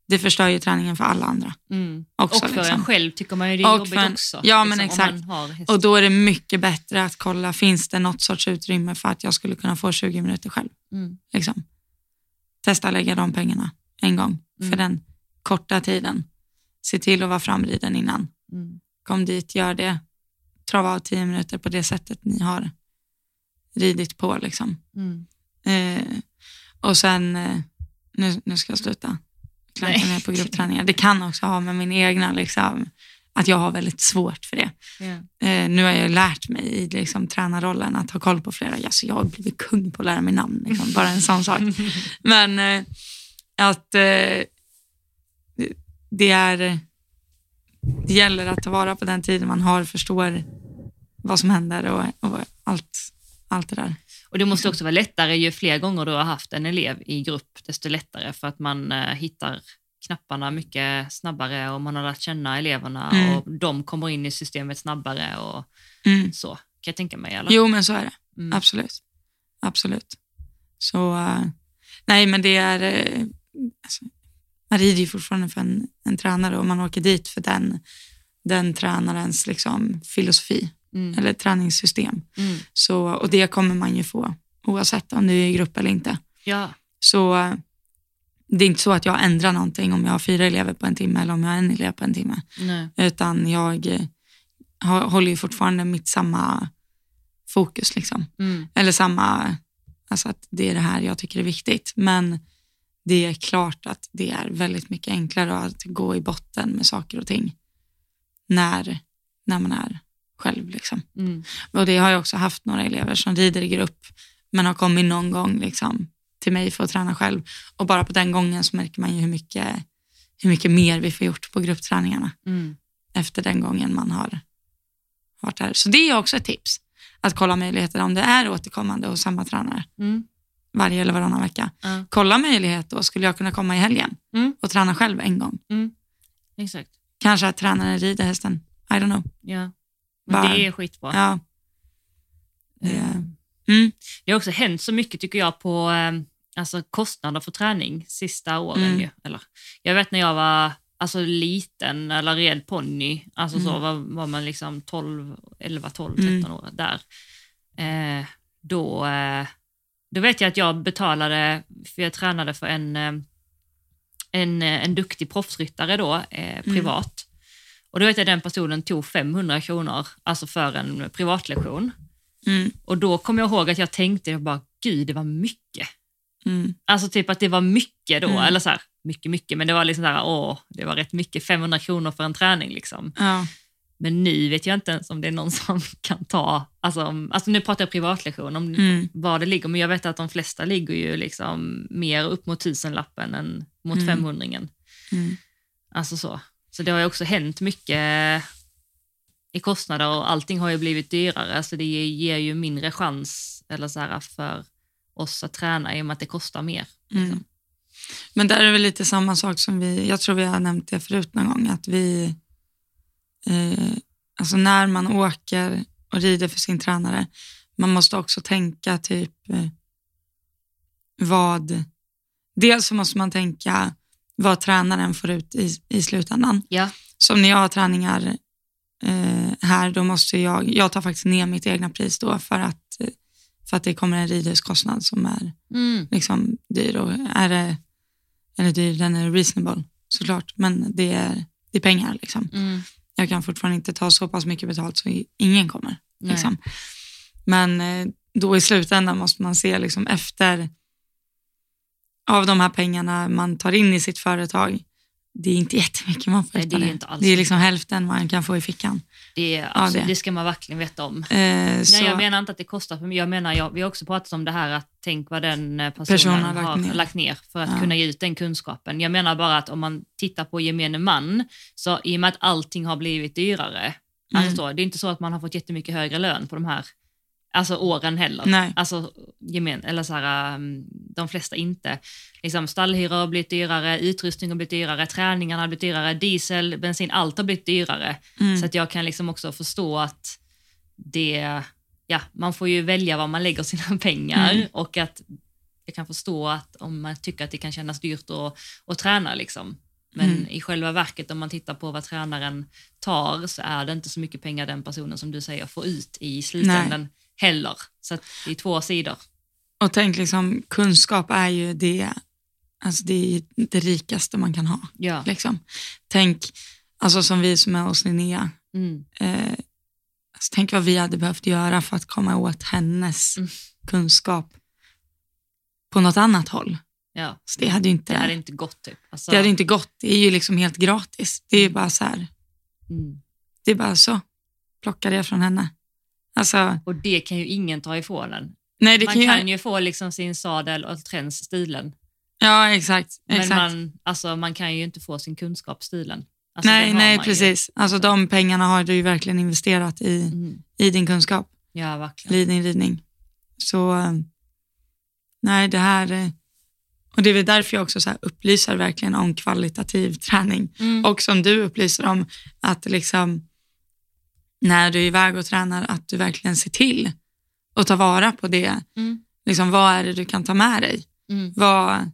Det förstör ju träningen för alla andra. Mm. Också, och för liksom. en själv tycker man ju det är Och jobbigt en- också. ja, men liksom, exakt. Har häst. Och då är det mycket bättre att kolla, finns det något sorts utrymme för att jag skulle kunna få 20 minuter själv? Mm. Liksom. Testa lägga de pengarna en gång för Mm. den korta tiden. Se till att vara framriden innan. Mm. Kom dit, gör det. Trava av 10 minuter på det sättet ni har ridit på. Liksom. Mm. Eh, och sen, eh, nu, nu ska jag sluta klanka ner på gruppträningar. Det kan också ha med min egna, liksom, att jag har väldigt svårt för det. Ja. Eh, nu har jag lärt mig i liksom, tränarrollen att ha koll på flera. Alltså, jag har blivit kung på att lära mig namn, liksom, bara en sån sak. Men eh, att eh, det är det gäller att ta vara på den tiden man har, förstår vad som händer och, och allt, allt det där. Och det måste också vara lättare ju fler gånger du har haft en elev i grupp, desto lättare för att man eh, hittar knapparna mycket snabbare och man har lärt känna eleverna Mm. och de kommer in i systemet snabbare och Mm. så kan jag tänka mig. Eller? Jo, men så är det. Mm. Absolut. Absolut. Så, eh, nej men det är, eh, alltså, man rider ju fortfarande för en, en tränare och man åker dit för den, den tränarens liksom, filosofi Mm. eller träningssystem. Mm. Så, och det kommer man ju få oavsett om du är i grupp eller inte. Ja. Så det är inte så att jag ändrar någonting om jag har fyra elever på en timme eller om jag har en elev på en timme. Nej. Utan jag eh, håller ju fortfarande mitt samma fokus. Liksom. Mm. Eller samma, alltså att det är det här jag tycker är viktigt. Men det är klart att det är väldigt mycket enklare att gå i botten med saker och ting när, när man är själv. Liksom. Mm. Och det har jag också haft några elever som rider i grupp men har kommit någon gång liksom, till mig för att träna själv. Och bara på den gången så märker man ju hur mycket, hur mycket mer vi får gjort på gruppträningarna Mm. efter den gången man har varit där. Så det är också ett tips. Att kolla möjligheter om det är återkommande hos samma tränare Mm. varje eller varannan vecka. Ja. Kolla möjlighet då, skulle jag kunna komma i helgen Mm. och träna själv en gång? Exakt. Kanske att tränaren rider hästen. I don't know. Ja. Bara- det är skitbra. Ja. Det, Eh, mm, Det har också hänt så mycket tycker jag på eh, alltså, kostnader för träning sista åren. Mm. Ju. Eller, jag vet när jag var alltså, liten eller red ponny, alltså, så Mm. var, var man liksom 12, 11, 12, Mm. 13 år där. Eh, då, eh, då vet jag att jag betalade, för jag tränade för en, eh, en, en duktig proffsryttare då, eh, privat. Och då vet jag att den personen tog 500 kronor alltså för en privatlektion. mm, Och då kommer jag ihåg att jag tänkte, jag bara, gud det var mycket. mm, Alltså typ att det var mycket då, Mm. eller så här, mycket mycket, men det var liksom så här, åh, det var rätt mycket, 500 kronor för en träning liksom. ja, Men nu vet jag inte ens om det är någon som kan ta, alltså, om, alltså nu pratar jag privatlektion, om mm, var det ligger, men jag vet att de flesta ligger ju liksom mer upp mot tusenlappen än mot Mm. 500 mm, Alltså så. Så det har ju också hänt mycket i kostnader och allting har ju blivit dyrare så det ger ju mindre chans eller så här, för oss att träna i och med att det kostar mer. Liksom. mm. Men där är det väl lite samma sak som vi, jag tror vi har nämnt det förut någon gång, att vi, eh, alltså när man åker och rider för sin tränare, man måste också tänka typ eh, vad, dels så måste man tänka vad tränaren får ut i, i slutändan. Ja. Som när jag har träningar eh, här, då måste jag, jag tar faktiskt ner mitt egna pris då för att, eh, för att det kommer en ridhuskostnad som är Mm. liksom dyr och är det, eller dyr, den är reasonable såklart, men det är, det är pengar liksom. Mm. Jag kan fortfarande inte ta så pass mycket betalt så ingen kommer. Liksom. Men eh, då i slutändan måste man se liksom efter av de här pengarna man tar in i sitt företag. Det är inte jättemycket man får Nej, det är inte alls det är liksom hälften man kan få i fickan. Det, är, alltså, det. det. ska man verkligen veta om. Eh, så, Nej, jag menar inte att det kostar för mycket. Jag menar, jag, vi har också pratat om det här att tänk vad den eh, personen, Personen har har lagt lagt ner. ner, för att Ja. kunna ge ut den kunskapen. Jag menar bara att om man tittar på gemene man, så i och med att allting har blivit dyrare, Mm. alltså, det är inte så att man har fått jättemycket högre lön på de här alltså, åren heller. Nej. Alltså, gemen, eller så här, um, de flesta inte. Liksom, stallhyror har blivit dyrare, utrustning har blivit dyrare, träningarna har blivit dyrare, diesel, bensin, allt har blivit dyrare. Mm. Så att jag kan liksom också förstå att det, ja, man får ju välja var man lägger sina pengar Mm. och att jag kan förstå att om man tycker att det kan kännas dyrt att, att träna liksom. Men Mm. i själva verket om man tittar på vad tränaren tar så är det inte så mycket pengar den personen som du säger får ut i slutändan heller. Så det är två sidor. Och tänk liksom, kunskap är ju det, alltså det, det rikaste man kan ha. Ja. Liksom. Tänk, alltså som vi som är hos Linnea, Mm. eh, alltså tänk vad vi hade behövt göra för att komma åt hennes Mm. kunskap på något annat håll. ja. Så det hade ju inte, Det hade inte gått typ. Alltså, det hade inte gått. Det är ju liksom helt gratis. Det är ju bara så här, mm. det är bara så. Plocka det från henne. Alltså, Och det kan ju ingen ta ifrån en. nej man kan ju, kan ju få liksom sin sadel och tränsstilen. Ja, exakt. Men exakt. man, alltså, man kan ju inte få sin kunskapsstilen. Alltså, nej, nej ju. precis. Alltså de pengarna har du ju verkligen investerat i, Mm. i din kunskap, Ja, verkligen. i din ridning. Så eh, nej, det här, eh, och det är väl därför jag också så här upplyser verkligen om kvalitativ träning. Mm. Och som du upplyser om att liksom när du är iväg och tränar att du verkligen ser till att ta vara på det. Mm. Liksom, vad är det du kan ta med dig? Mm. Vad,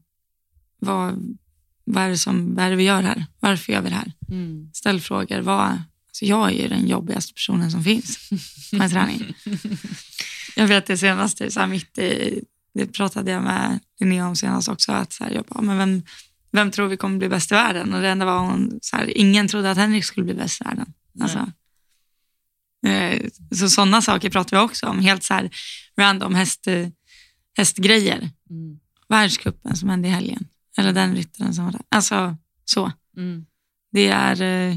vad, vad, är det som, vad är det vi gör här? Varför gör vi det här? Mm. Ställ frågor. Vad, alltså jag är ju den jobbigaste personen som finns på en träning. Jag vet det senaste, så här mitt i, det pratade jag med Linnea om senast också, att så här, jag bara, men vem, vem tror vi kommer bli bäst i världen? Och det enda var hon, så här, ingen trodde att Henrik skulle bli bäst i världen. Alltså, så sådana saker pratar vi också om, helt så här random häst, eh, hästgrejer. Mm. Världscupen som hände i helgen, eller den ryttaren som var där. Alltså så. Mm. Det är, eh,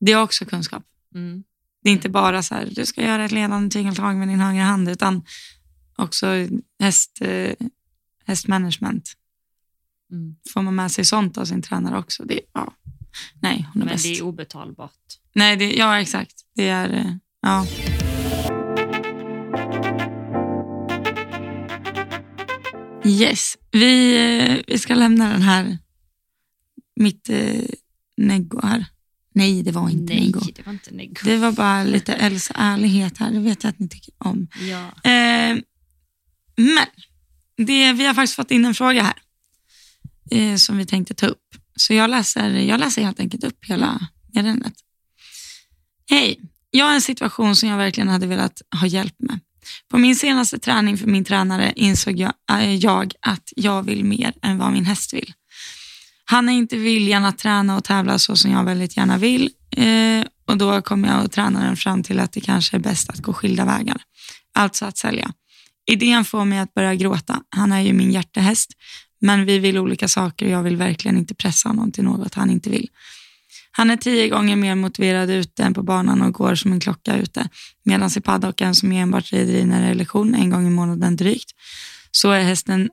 det är också kunskap. Mm. Det är inte bara så här, du ska göra ett ledande tygeltag med din högra hand, utan också häst, eh, hästmanagement. Mm. Får man med sig sånt av sin tränare också? Det, ja. Nej, hon är Men bäst. det är obetalbart. Nej, det, ja exakt. Det är, eh, ja. Yes, vi, eh, vi ska lämna den här, mitt eh, neggo här. Nej, det var inte Nej, det var inte neggo. Det var bara lite Elsa ärlighet här, det vet jag att ni tycker om. Ja. Eh, men det, vi har faktiskt fått in en fråga här eh, som vi tänkte ta upp. Så jag läser, jag läser helt enkelt upp hela meddelandet. Hej, jag har en situation som jag verkligen hade velat ha hjälp med. På min senaste träning för min tränare insåg jag, äh, jag att jag vill mer än vad min häst vill. Han har inte viljan att träna och tävla så som jag väldigt gärna vill eh, och då kom jag och tränaren fram till att det kanske är bäst att gå skilda vägar. Alltså att sälja. Idén får mig att börja gråta. Han är ju min hjärtehäst, men vi vill olika saker och jag vill verkligen inte pressa honom till något han inte vill. Han är tio gånger mer motiverad ute än på banan och går som en klocka ute. Medan i paddocken som enbart rider i när det är lektion en gång i månaden drygt, så är hästen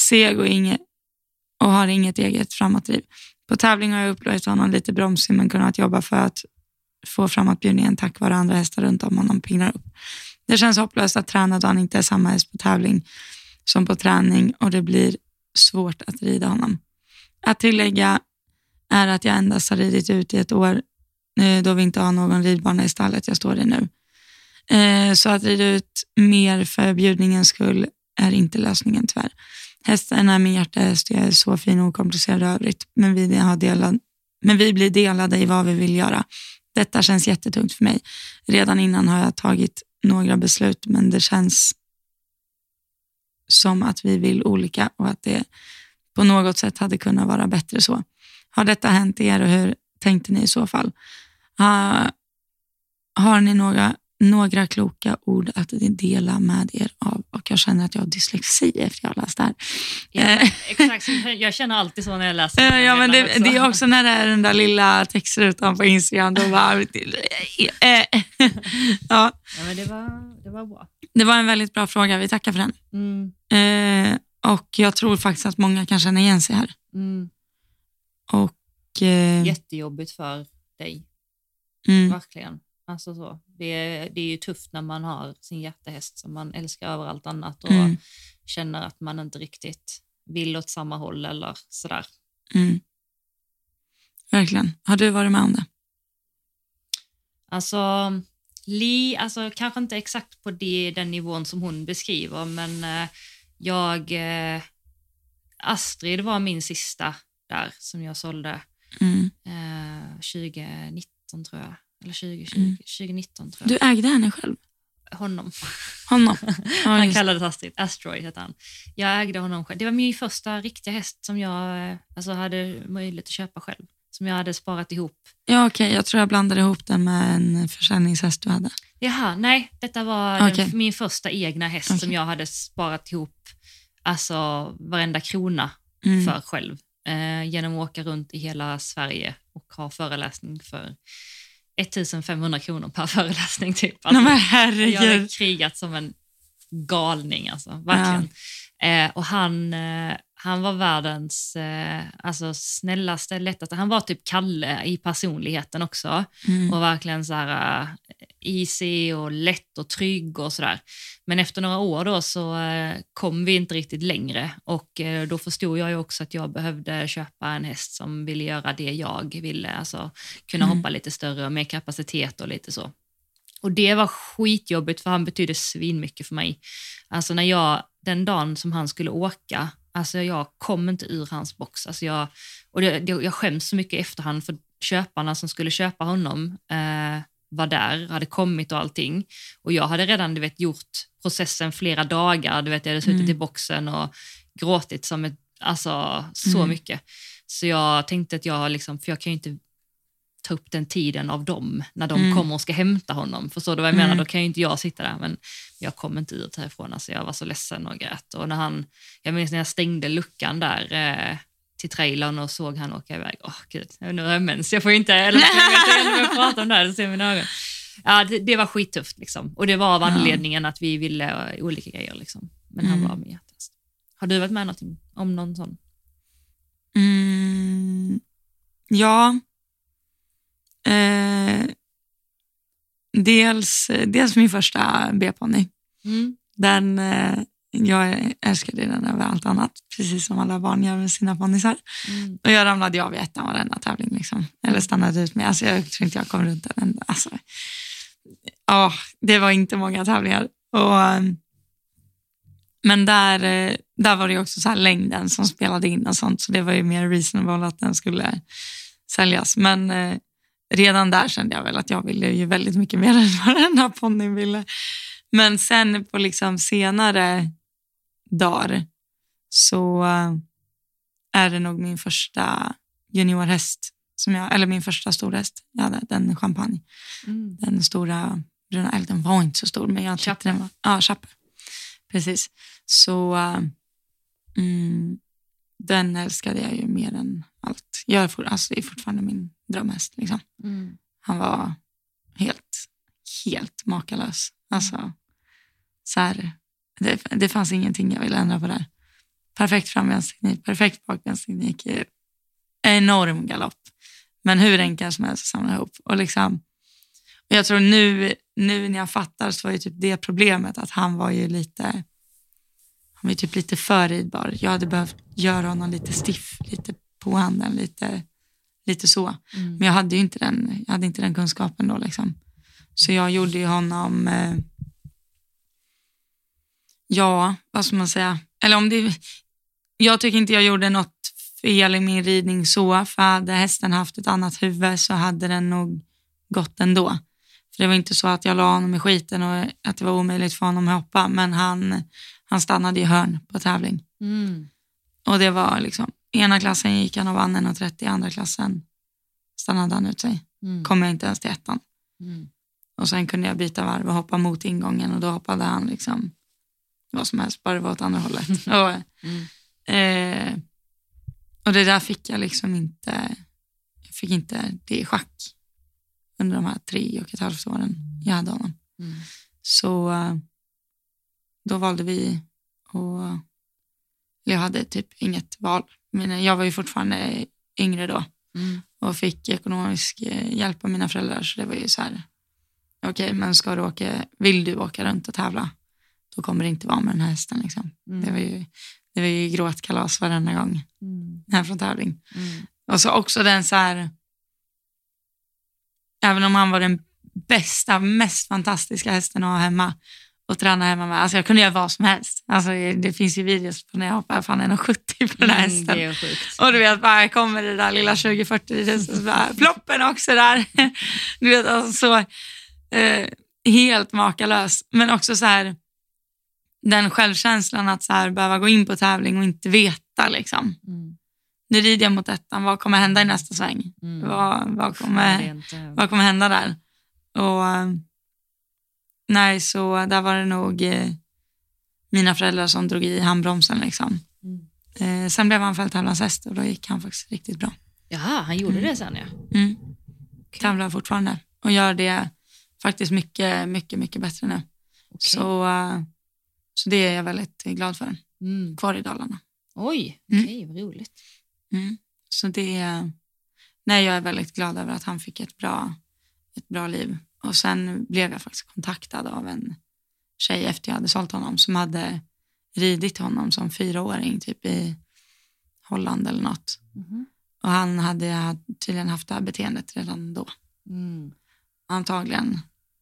seg och, inget, och har inget eget framåtdriv. På tävling har jag upplevt honom lite bromsig men kunnat jobba för att få framåtbjudningen tack vare andra hästar runt om honom piggnar upp. Det känns hopplöst att träna då han inte är samma häst på tävling som på träning och det blir svårt att rida honom. Att tillägga är att jag endast har ridit ut i ett år eh, då vi inte har någon ridbana i stallet jag står i nu. Eh, så att rida ut mer för bjudningens skull är inte lösningen tyvärr. Hästen är min hjärtehäst jag är så fin och okomplicerad i övrigt, men vi, har delad, men vi blir delade i vad vi vill göra. Detta känns jättetungt för mig. Redan innan har jag tagit några beslut, men det känns som att vi vill olika och att det på något sätt hade kunnat vara bättre så. Har detta hänt er och hur tänkte ni i så fall? Ha, har ni några, några kloka ord att dela med er av och jag känner att jag har dyslexi efter jag har läst det här. Ja, Eh, exakt, jag känner alltid så när jag läser. Eh, Ja, men det, meddelanden det är också när det är den där lilla textrutan på Instagram. Då bara, ja, Ja, men det, var, det var bra. det var en väldigt bra fråga. Vi tackar för den. Mm, Eh, och jag tror faktiskt att många kan känna igen sig här. mm. Och, eh, Jättejobbigt för dig, mm, verkligen. Alltså så. Det, är, det är ju tufft när man har sin hjärtehäst som man älskar över allt annat och Mm. känner att man inte riktigt vill åt samma håll eller sådär. mm. Verkligen. Har du varit med om det? Alltså, Li, alltså kanske inte exakt på det, den nivån som hon beskriver, men eh, jag... Eh, Astrid var min sista där som jag sålde Mm. eh, 2019 tror jag. Eller 2020, Mm. 2019 tror jag. Du ägde henne själv? Honom. Honom? Ja, Han just- kallades Astrid. Asteroid hette han. Jag ägde honom själv. Det var min första riktiga häst som jag eh, alltså, hade möjlighet att köpa själv. Som jag hade sparat ihop. ja, okej. Jag tror jag blandade ihop den med en försäljningshäst du hade. Jaha, nej. Detta var Okej. den, min första egna häst som Okej. jag hade sparat ihop alltså, varenda krona Mm. för själv. Eh, genom att åka runt i hela Sverige och ha föreläsning för 1500 kronor per föreläsning. Typ. Nej, men jag hade krigat som en galning, alltså, verkligen. Eh, och han, eh, han var världens eh, alltså, snällaste, lättaste. Han var typ Kalle i personligheten också. Mm. Och verkligen så här uh, easy och lätt och trygg och sådär. Men efter några år då så eh, kom vi inte riktigt längre och eh, då förstod jag ju också att jag behövde köpa en häst som ville göra det jag ville, alltså kunna Mm. hoppa lite större och mer kapacitet och lite så. Och det var skitjobbigt för han betydde svinmycket för mig. Alltså när jag, den dagen som han skulle åka, alltså jag kom inte ur hans box. Alltså jag, och det, det, jag skäms så mycket i efterhand för köparna som skulle köpa honom eh, var där, hade kommit och allting. Och jag hade redan du vet, gjort processen flera dagar. Du vet, jag hade suttit Mm. i boxen och gråtit som ett, alltså, så Mm. mycket. Så jag tänkte att jag, liksom, för jag kan ju inte ta upp den tiden av dem när de Mm. kommer och ska hämta honom. Förstår du vad jag Mm. menar? Då kan ju inte jag sitta där. Men jag kom inte ut härifrån. Alltså jag var så ledsen och grät. Och när han, jag minns när jag stängde luckan där eh, till trailern och såg han åka iväg. Åh gud, nu har jag mens. Jag får inte, eller jag vet inte prata om det här, det ser mina ögon. Ja, det, det var skittufft liksom. Och det var av anledningen att vi ville eh, olika grejer liksom. Men han Mm. var min hjärtehäst. Har du varit med någonting om någon sån? Mm, ja. Eh, dels, dels min första B-ponny. Mm. Den, eh, jag älskade den över allt annat, precis som alla barn gör med sina ponnysar. Mm. Och jag ramlade av i ettan varenda tävling. Liksom. Eller stannade ut med. Alltså, jag tror inte jag kom runt en enda. Alltså, ja, det var inte många tävlingar. Och, men där, eh, där var det också så här längden som spelade in och sånt. Så det var ju mer reasonable att den skulle säljas. Men eh, redan där kände jag väl att jag ville ju väldigt mycket mer än vad den här ponnyn ville. Men sen på liksom senare dagar så eh, är det nog min första juniorhäst, som jag, eller min första storhäst. Jag hade den champagne. Mm. Den stora bruna, eller den var inte så stor men jag tyckte Chappe. den var, ja chappe. Precis. Så äh, mm, den älskade jag ju mer än allt. Jag är, for, alltså, är fortfarande min drömhäst. Liksom. Mm. Han var helt, helt makalös. Alltså, så här, det, det fanns ingenting jag ville ändra på där. Perfekt framvändsteknik, perfekt bakvändsteknik, enorm galopp. Men hur enkel som helst att samla ihop. Och liksom, och jag tror nu, nu när jag fattar så var ju typ det problemet att han var ju lite, han var typ lite för ridbar. Jag hade behövt göra honom lite stiff, lite på handen, lite, lite så. Mm. Men jag hade ju inte den, jag hade inte den kunskapen då. Liksom. Så jag gjorde ju honom, eh, ja, vad ska man säga? Eller om det, jag tycker inte jag gjorde något fel i min ridning så, för hade hästen haft ett annat huvud så hade den nog gått ändå. För det var inte så att jag la honom i skiten och att det var omöjligt för honom att hoppa, men han, han stannade i hörn på tävling. Mm. Och det var liksom, ena klassen gick han och vann 1,30, andra klassen stannade han ut sig Mm. kom jag inte ens till ettan. Mm. Och sen kunde jag byta varv och hoppa mot ingången och då hoppade han liksom vad som helst, bara det var åt andra hållet. och, Mm. eh, och det där fick jag liksom inte, jag fick inte det i schack under de här tre och ett halvt åren jag hade honom. Mm. Så eh, då valde vi och jag hade typ inget val. Men jag var ju fortfarande yngre då Mm. och fick ekonomisk eh, hjälp av mina föräldrar. Så det var ju så här, okej, men ska du åka, vill du åka runt och tävla, då kommer det inte vara med den här hästen. Liksom. Mm. Det, var ju, det var ju gråtkalas varenda gång Mm. här från tävling. Mm. Och så också den så här, även om han var den bästa, mest fantastiska hästen att ha hemma och träna hemma med. Alltså jag kunde göra vad som helst. Alltså det finns ju videos på när jag hoppar fan 1,70 på den här Mm, hästen. sjukt. Och du vet, bara kommer det där lilla 2040 det så bara, floppen också där. Du vet, alltså så eh, helt makalös. Men också så här, den självkänslan att så här, behöva gå in på tävling och inte veta. Liksom. Mm. Nu rider jag mot ettan, vad kommer hända i nästa sväng? Mm. Vad, vad, kommer, vad kommer hända där? Och eh, nej, så där var det nog eh, mina föräldrar som drog i handbromsen. Liksom. Mm. Eh, sen blev han fälttävlanshäst och då gick han faktiskt riktigt bra. Jaha, han gjorde det sen ja. Mm. Tävlar fortfarande och gör det faktiskt mycket, mycket, mycket bättre nu. Okej. Så, eh, så det är jag väldigt glad för. Mm. Kvar i Dalarna. Oj, Mm. okej, vad roligt. Mm. Så det är, nej, jag är väldigt glad över att han fick ett bra, ett bra liv. Och sen blev jag faktiskt kontaktad av en tjej efter jag hade sålt honom som hade ridit honom som fyraåring typ i Holland eller något. Mhm. Och han hade tydligen haft det här beteendet redan då. Mm. Antagligen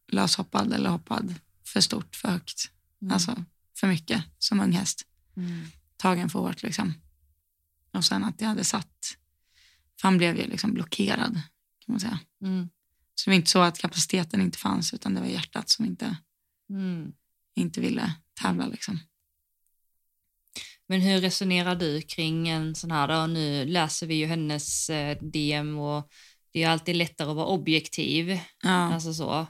löshoppad eller hoppad för stort, för högt. Mm. Alltså för mycket som ung häst. Mm. Tagen för hårt liksom. Och sen att jag hade satt, för han blev ju liksom blockerad kan man säga. Mm. Så det var inte så att kapaciteten inte fanns utan det var hjärtat som inte, Mm. inte ville tävla liksom. Men hur resonerar du kring en sån här då? Nu läser vi ju hennes eh, DM och det är alltid lättare att vara objektiv. Ja. Alltså så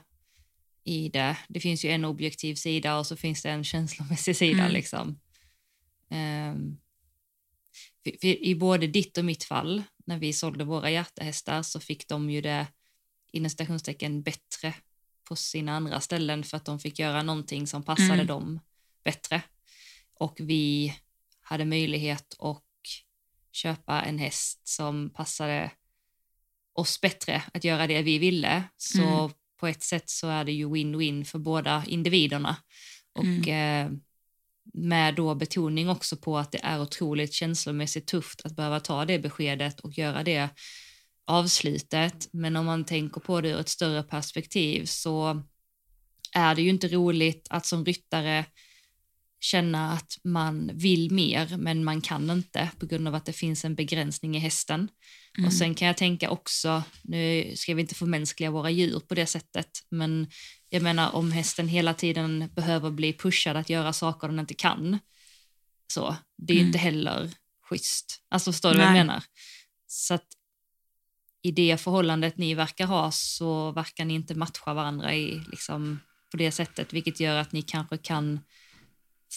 i det. Det finns ju en objektiv sida och så finns det en känslomässig sida Mm. liksom. Ehm, för- för I både ditt och mitt fall, när vi sålde våra hjärtehästar så fick de ju det inom citationstecken bättre på sina andra ställen för att de fick göra någonting som passade Mm. dem bättre. Och vi hade möjlighet att köpa en häst som passade oss bättre att göra det vi ville. Så Mm. på ett sätt så är det ju win-win för båda individerna. Och Mm. eh, med då betoning också på att det är otroligt känslomässigt tufft att behöva ta det beskedet och göra det avslutet. Men om man tänker på det ur ett större perspektiv så är det ju inte roligt att som ryttare känna att man vill mer men man kan inte på grund av att det finns en begränsning i hästen. Mm. Och sen kan jag tänka också, nu ska vi inte förmänskliga våra djur på det sättet, men jag menar om hästen hela tiden behöver bli pushad att göra saker den inte kan, så det är Mm. inte heller schysst. Alltså förstår du vad jag Nej. menar? Så att i det förhållandet ni verkar ha så verkar ni inte matcha varandra i, liksom, på det sättet, vilket gör att ni kanske kan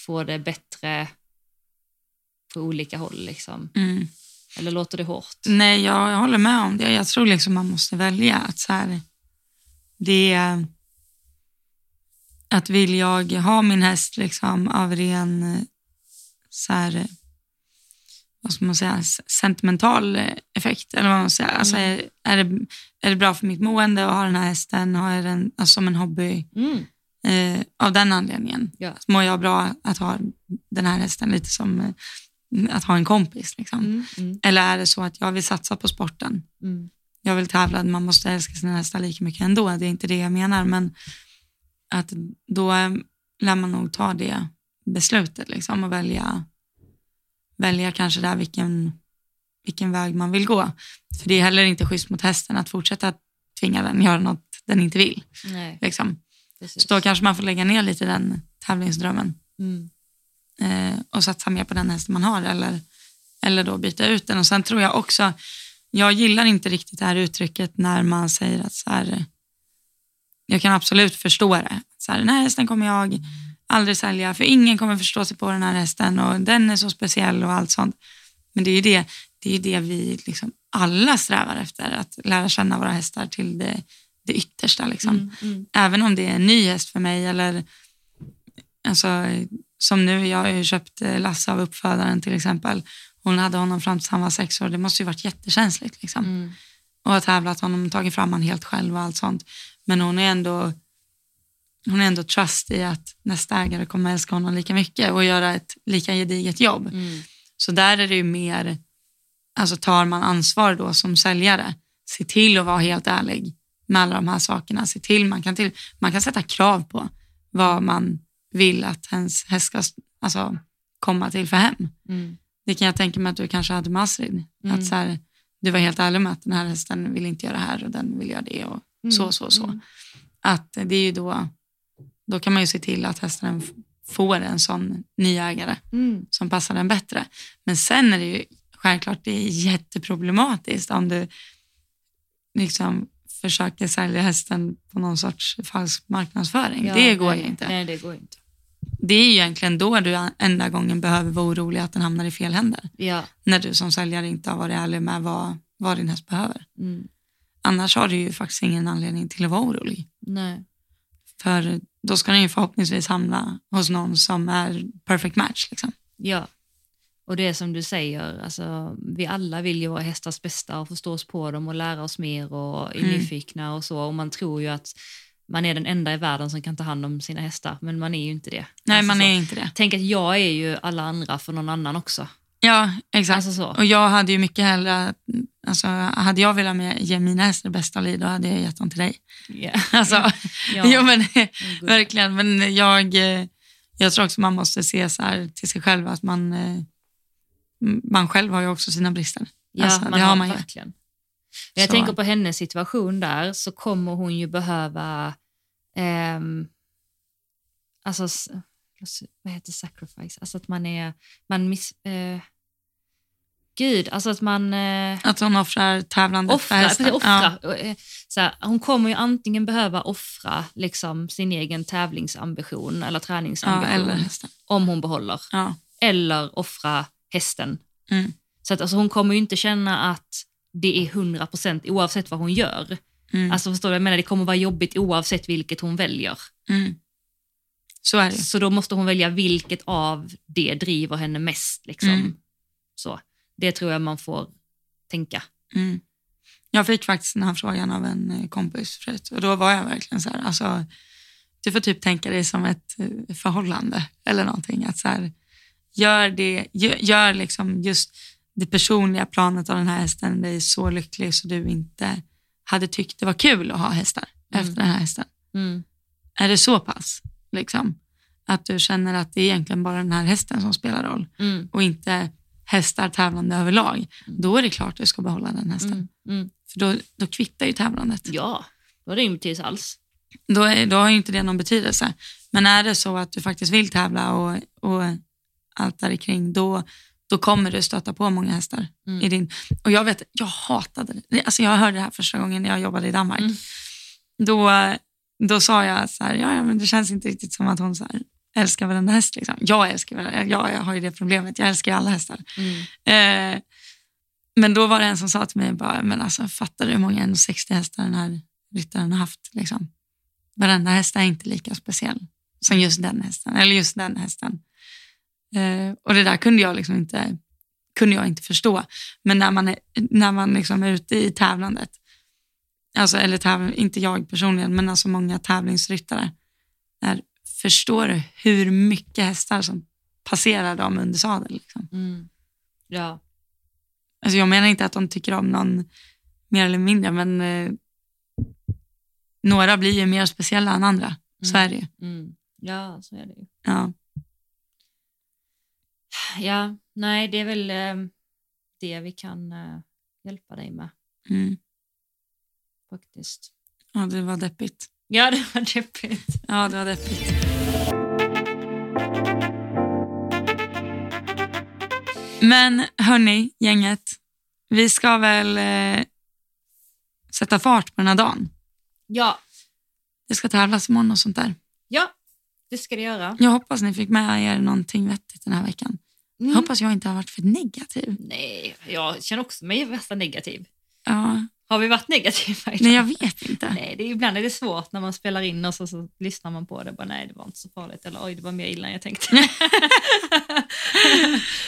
få det bättre på olika håll. Liksom. Mm. Eller låter det hårt? Nej, jag, jag håller med om det. Jag tror liksom man måste välja. Att så här, det är, att vill jag ha min häst liksom av ren eh, så här, vad ska man säga, sentimental eh, effekt. Eller vad man säger. Alltså, är, är, det, är det bra för mitt mående att ha den här hästen? Har jag den alltså, som en hobby? Mm. Eh, av den anledningen. Ja. Mår jag bra att ha den här hästen lite som eh, att ha en kompis? Liksom. Mm. Mm. Eller är det så att jag vill satsa på sporten? Mm. Jag vill tävla, man måste älska sina hästar lika mycket ändå. Det är inte det jag menar, men att då lär man nog ta det beslutet liksom, och välja, välja kanske där vilken, vilken väg man vill gå. För det är heller inte schysst mot hästen att fortsätta tvinga den göra något den inte vill. Nej, Liksom. precis. Så då kanske man får lägga ner lite den tävlingsdrömmen Mm. eh, och satsa mer på den hästen man har eller, eller då byta ut den. Och sen tror jag också, jag gillar inte riktigt det här uttrycket när man säger att så här, jag kan absolut förstå det. Så här, den här hästen kommer jag aldrig sälja för ingen kommer förstå sig på den här hästen och den är så speciell och allt sånt. Men det är ju det, det, är det vi liksom alla strävar efter, att lära känna våra hästar till det, det yttersta. Liksom. Mm, mm. Även om det är en ny häst för mig eller alltså, som nu, jag har ju köpt eh, Lasse av uppfödaren till exempel. Hon hade honom fram tills han var sex år. Det måste ju varit jättekänsligt. Liksom. Mm. Och har tävlat honom, tagit fram honom helt själv och allt sånt. Men hon är ändå hon är ändå trust i att nästa ägare kommer älska honom lika mycket och göra ett lika gediget jobb. Mm. Så där är det ju mer, alltså tar man ansvar då som säljare, se till att vara helt ärlig med alla de här sakerna. Se till, man, kan till, man kan sätta krav på vad man vill att ens häst ska alltså, komma till för hem. Mm. Det kan jag tänka mig att du kanske hade med Astrid. Mm. Att så här, du var helt ärlig med att den här hästen vill inte göra det här och den vill göra det och så, så, så. Mm. Att det är ju då, då kan man ju se till att hästen får en sån ny ägare Mm. som passar den bättre. Men sen är det ju självklart det är jätteproblematiskt om du liksom försöker sälja hästen på någon sorts falsk marknadsföring. Ja, det går nej, ju inte. Nej, det går inte. Det är ju egentligen då du enda gången behöver vara orolig att den hamnar i fel händer. Ja. När du som säljare inte har varit ärlig med vad, vad din häst behöver. Mm. Annars har du ju faktiskt ingen anledning till att vara orolig. Nej. För då ska den ju förhoppningsvis hamna hos någon som är perfect match. Liksom. Ja. Och det är som du säger, alltså, vi alla vill ju vara hästars bästa och förstå oss på dem och lära oss mer och är Mm. nyfikna och så. Och man tror ju att man är den enda i världen som kan ta hand om sina hästar, men man är ju inte det. Nej, Alltså man så. är inte det. Tänk att jag är ju alla andra för någon annan också. Ja, exakt. Alltså så. Och jag hade ju mycket hellre, alltså, hade jag velat med, ge mina hästar bästa liv, då hade jag gett dem till dig. Yeah. Alltså, Ja. jo, men, gud. verkligen. Men jag, eh, jag tror också man måste se så här till sig själv att man, eh, man själv har ju också sina brister. Ja, Alltså, man det har man ju. verkligen. Men Jag Så. tänker på hennes situation där så kommer hon ju behöva ehm, alltså, vad heter sacrifice? Alltså att man är, man miss, eh, gud, alltså att man eh, Att hon offrar tävlandet för offrar, hästen. offra. Eh, Så här, hon kommer ju antingen behöva offra liksom, sin egen tävlingsambition eller Ja, ja, träningsambition eller om hon behåller, Ja. eller offra hästen Mm. så att, alltså, hon kommer ju inte känna att det är 100 procent oavsett vad hon gör. Mm. Alltså förstår du? Jag menar, det kommer vara jobbigt oavsett vilket hon väljer. Mm. Så. Så då måste hon välja vilket av det driver henne mest. Liksom. Mm. Så. Det tror jag man får tänka. Mm. Jag fick faktiskt den här frågan av en eh, kompis förut och då var jag verkligen så här, alltså, du får typ tänka dig som ett eh, förhållande eller någonting. Att så här, gör det, gör, gör liksom just det personliga planet av den här hästen dig så lycklig så du inte hade tyckt det var kul att ha hästar Mm. efter den här hästen. Mm. Är det så pass? Liksom, att du känner att det är egentligen bara den här hästen som spelar roll Mm. och inte hästar tävlande överlag, då är det klart att du ska behålla den hästen. Mm. Mm. För då, då kvittar ju tävlandet. Ja, då är det ingen betydelse alls. Då, är, då har ju inte det någon betydelse. Men är det så att du faktiskt vill tävla och, och allt där kring, då, då kommer du stöta på många hästar. Mm. I din, och jag vet, jag hatade det. Alltså jag hörde det här första gången när jag jobbade i Danmark. Mm. Då, då sa jag så här, ja, ja, men det känns inte riktigt som att hon så här, älskar varenda häst. Liksom. Jag älskar väl- ja, jag har ju det problemet, jag älskar ju alla hästar. Mm. Eh, men då var det en som sa till mig, bara, men alltså, fattar du hur många 160 hästar den här ryttaren har haft? Liksom? Varenda häst är inte lika speciell som just den hästen, eller just den hästen. Eh, och det där kunde jag liksom inte, kunde jag inte förstå. Men när man är, när man liksom är ute i tävlandet, alltså, eller täv, inte jag personligen, men alltså många tävlingsryttare, där förstår du hur mycket hästar som passerar dem under sadel? Liksom. Mm. Ja. Alltså jag menar inte att de tycker om någon mer eller mindre, men eh, några blir ju mer speciella än andra. Så är det ju. Mm. Ja, så är det ju. Ja. Ja, nej, det är väl eh, det vi kan eh, hjälpa dig med Mm. Faktiskt. ja, det var deppigt. Ja, det var deppigt. Ja, det var deppigt. Men hörni, gänget, vi ska väl eh, sätta fart på den här dagen. Ja, det ska tävlas imorgon och sånt där. Ja, det ska det göra. Jag hoppas ni fick med er någonting vettigt den här veckan. Mm. Jag hoppas jag inte har varit för negativ. Nej, jag känner också mig värsta negativ. Ja, Har vi varit negativa idag? nej, jag vet inte. Nej, det är, ibland är det svårt när man spelar in och så, så lyssnar man på det. Bara, nej, det var inte så farligt. Eller oj, det var mer illa än jag tänkte.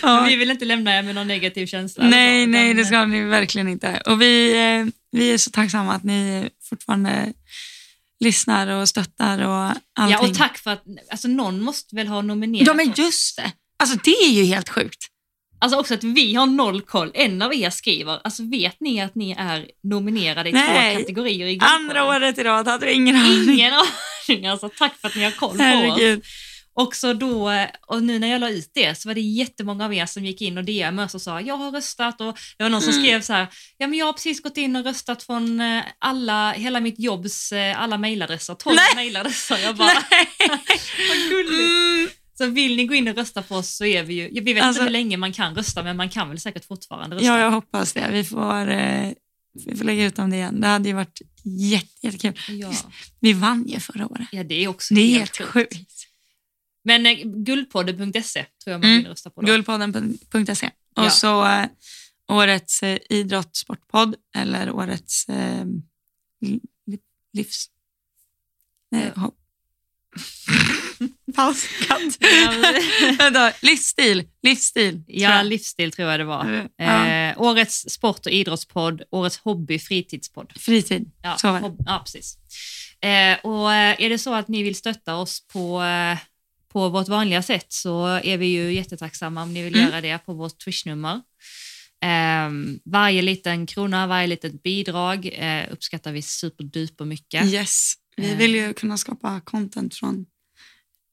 Ja. Vi vill inte lämna er med någon negativ känsla. Nej, Så, nej, utan- det ska ni verkligen inte. Och vi, eh, vi är så tacksamma att ni fortfarande lyssnar och stöttar och allting. Ja, och tack för att alltså, någon måste väl ha nominerat Ja, men oss. just det. Alltså det är ju helt sjukt. Alltså också att vi har noll koll. En av er skriver, alltså vet ni att ni är nominerade i Nej. två kategorier i Guldkollen? Andra året i rad hade vi ingen aning. Ingen aning. Alltså, tack för att ni har koll på oss. Herregud. Och, så då, och nu när jag la ut det så var det jättemånga av er som gick in och DMade oss och sa jag har röstat och det var någon som Mm. skrev så här, ja men jag har precis gått in och röstat från eh, alla, hela mitt jobbs eh, alla mejladresser, 12 Nej. mejladresser. Jag bara, vad gulligt. Mm, Så vill ni gå in och rösta på oss så är vi ju, vi vet Alltså- inte hur länge man kan rösta men man kan väl säkert fortfarande rösta. ja, jag hoppas det. Vi får, eh, vi får lägga ut om det igen. Det hade ju varit jätte, jättekul. Ja. Vi vann ju förra året. ja, det är också Det är helt sjukt. sjukt. Men eh, guldpodden.se tror jag man Mm. vill rösta på. Då. Guldpodden.se. Och Ja. så eh, årets eh, idrottssportpodd eller årets eh, li- li- livs... Nej, hopp. Paus. Katt. Vänta, livsstil. Livsstil. Ja, livsstil tror jag det var. Ja. Eh, årets sport och idrottspodd, årets hobby fritidspodd. Fritid. Ja, Så var det. ja precis. Eh, och eh, är det så att ni vill stötta oss på, eh, på vårt vanliga sätt så är vi ju jättetacksamma om ni vill Mm. göra det på vårt Swish-nummer. Eh, varje liten krona, varje litet bidrag eh, uppskattar vi superduper mycket. Yes. Vi Eh. vill ju kunna skapa content från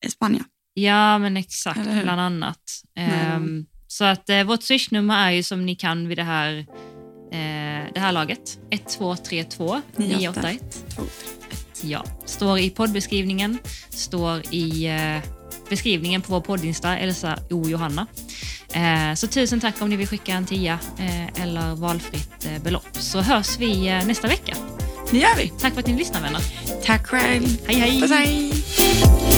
Spanien. Ja, men exakt, bland annat. Ehm, så att eh, vårt swishnummer är ju som ni kan vid det här, eh, det här laget. 1232 981. Två, Ja, står i poddbeskrivningen, står i eh, beskrivningen på vår poddinsta, Elsa O. Johanna. Så tusen tack om ni vill skicka en tia eller valfritt belopp. Så hörs vi nästa vecka. Det gör vi. Tack för att ni lyssnar vänner. Tack själv. Hej hej! Puss hej.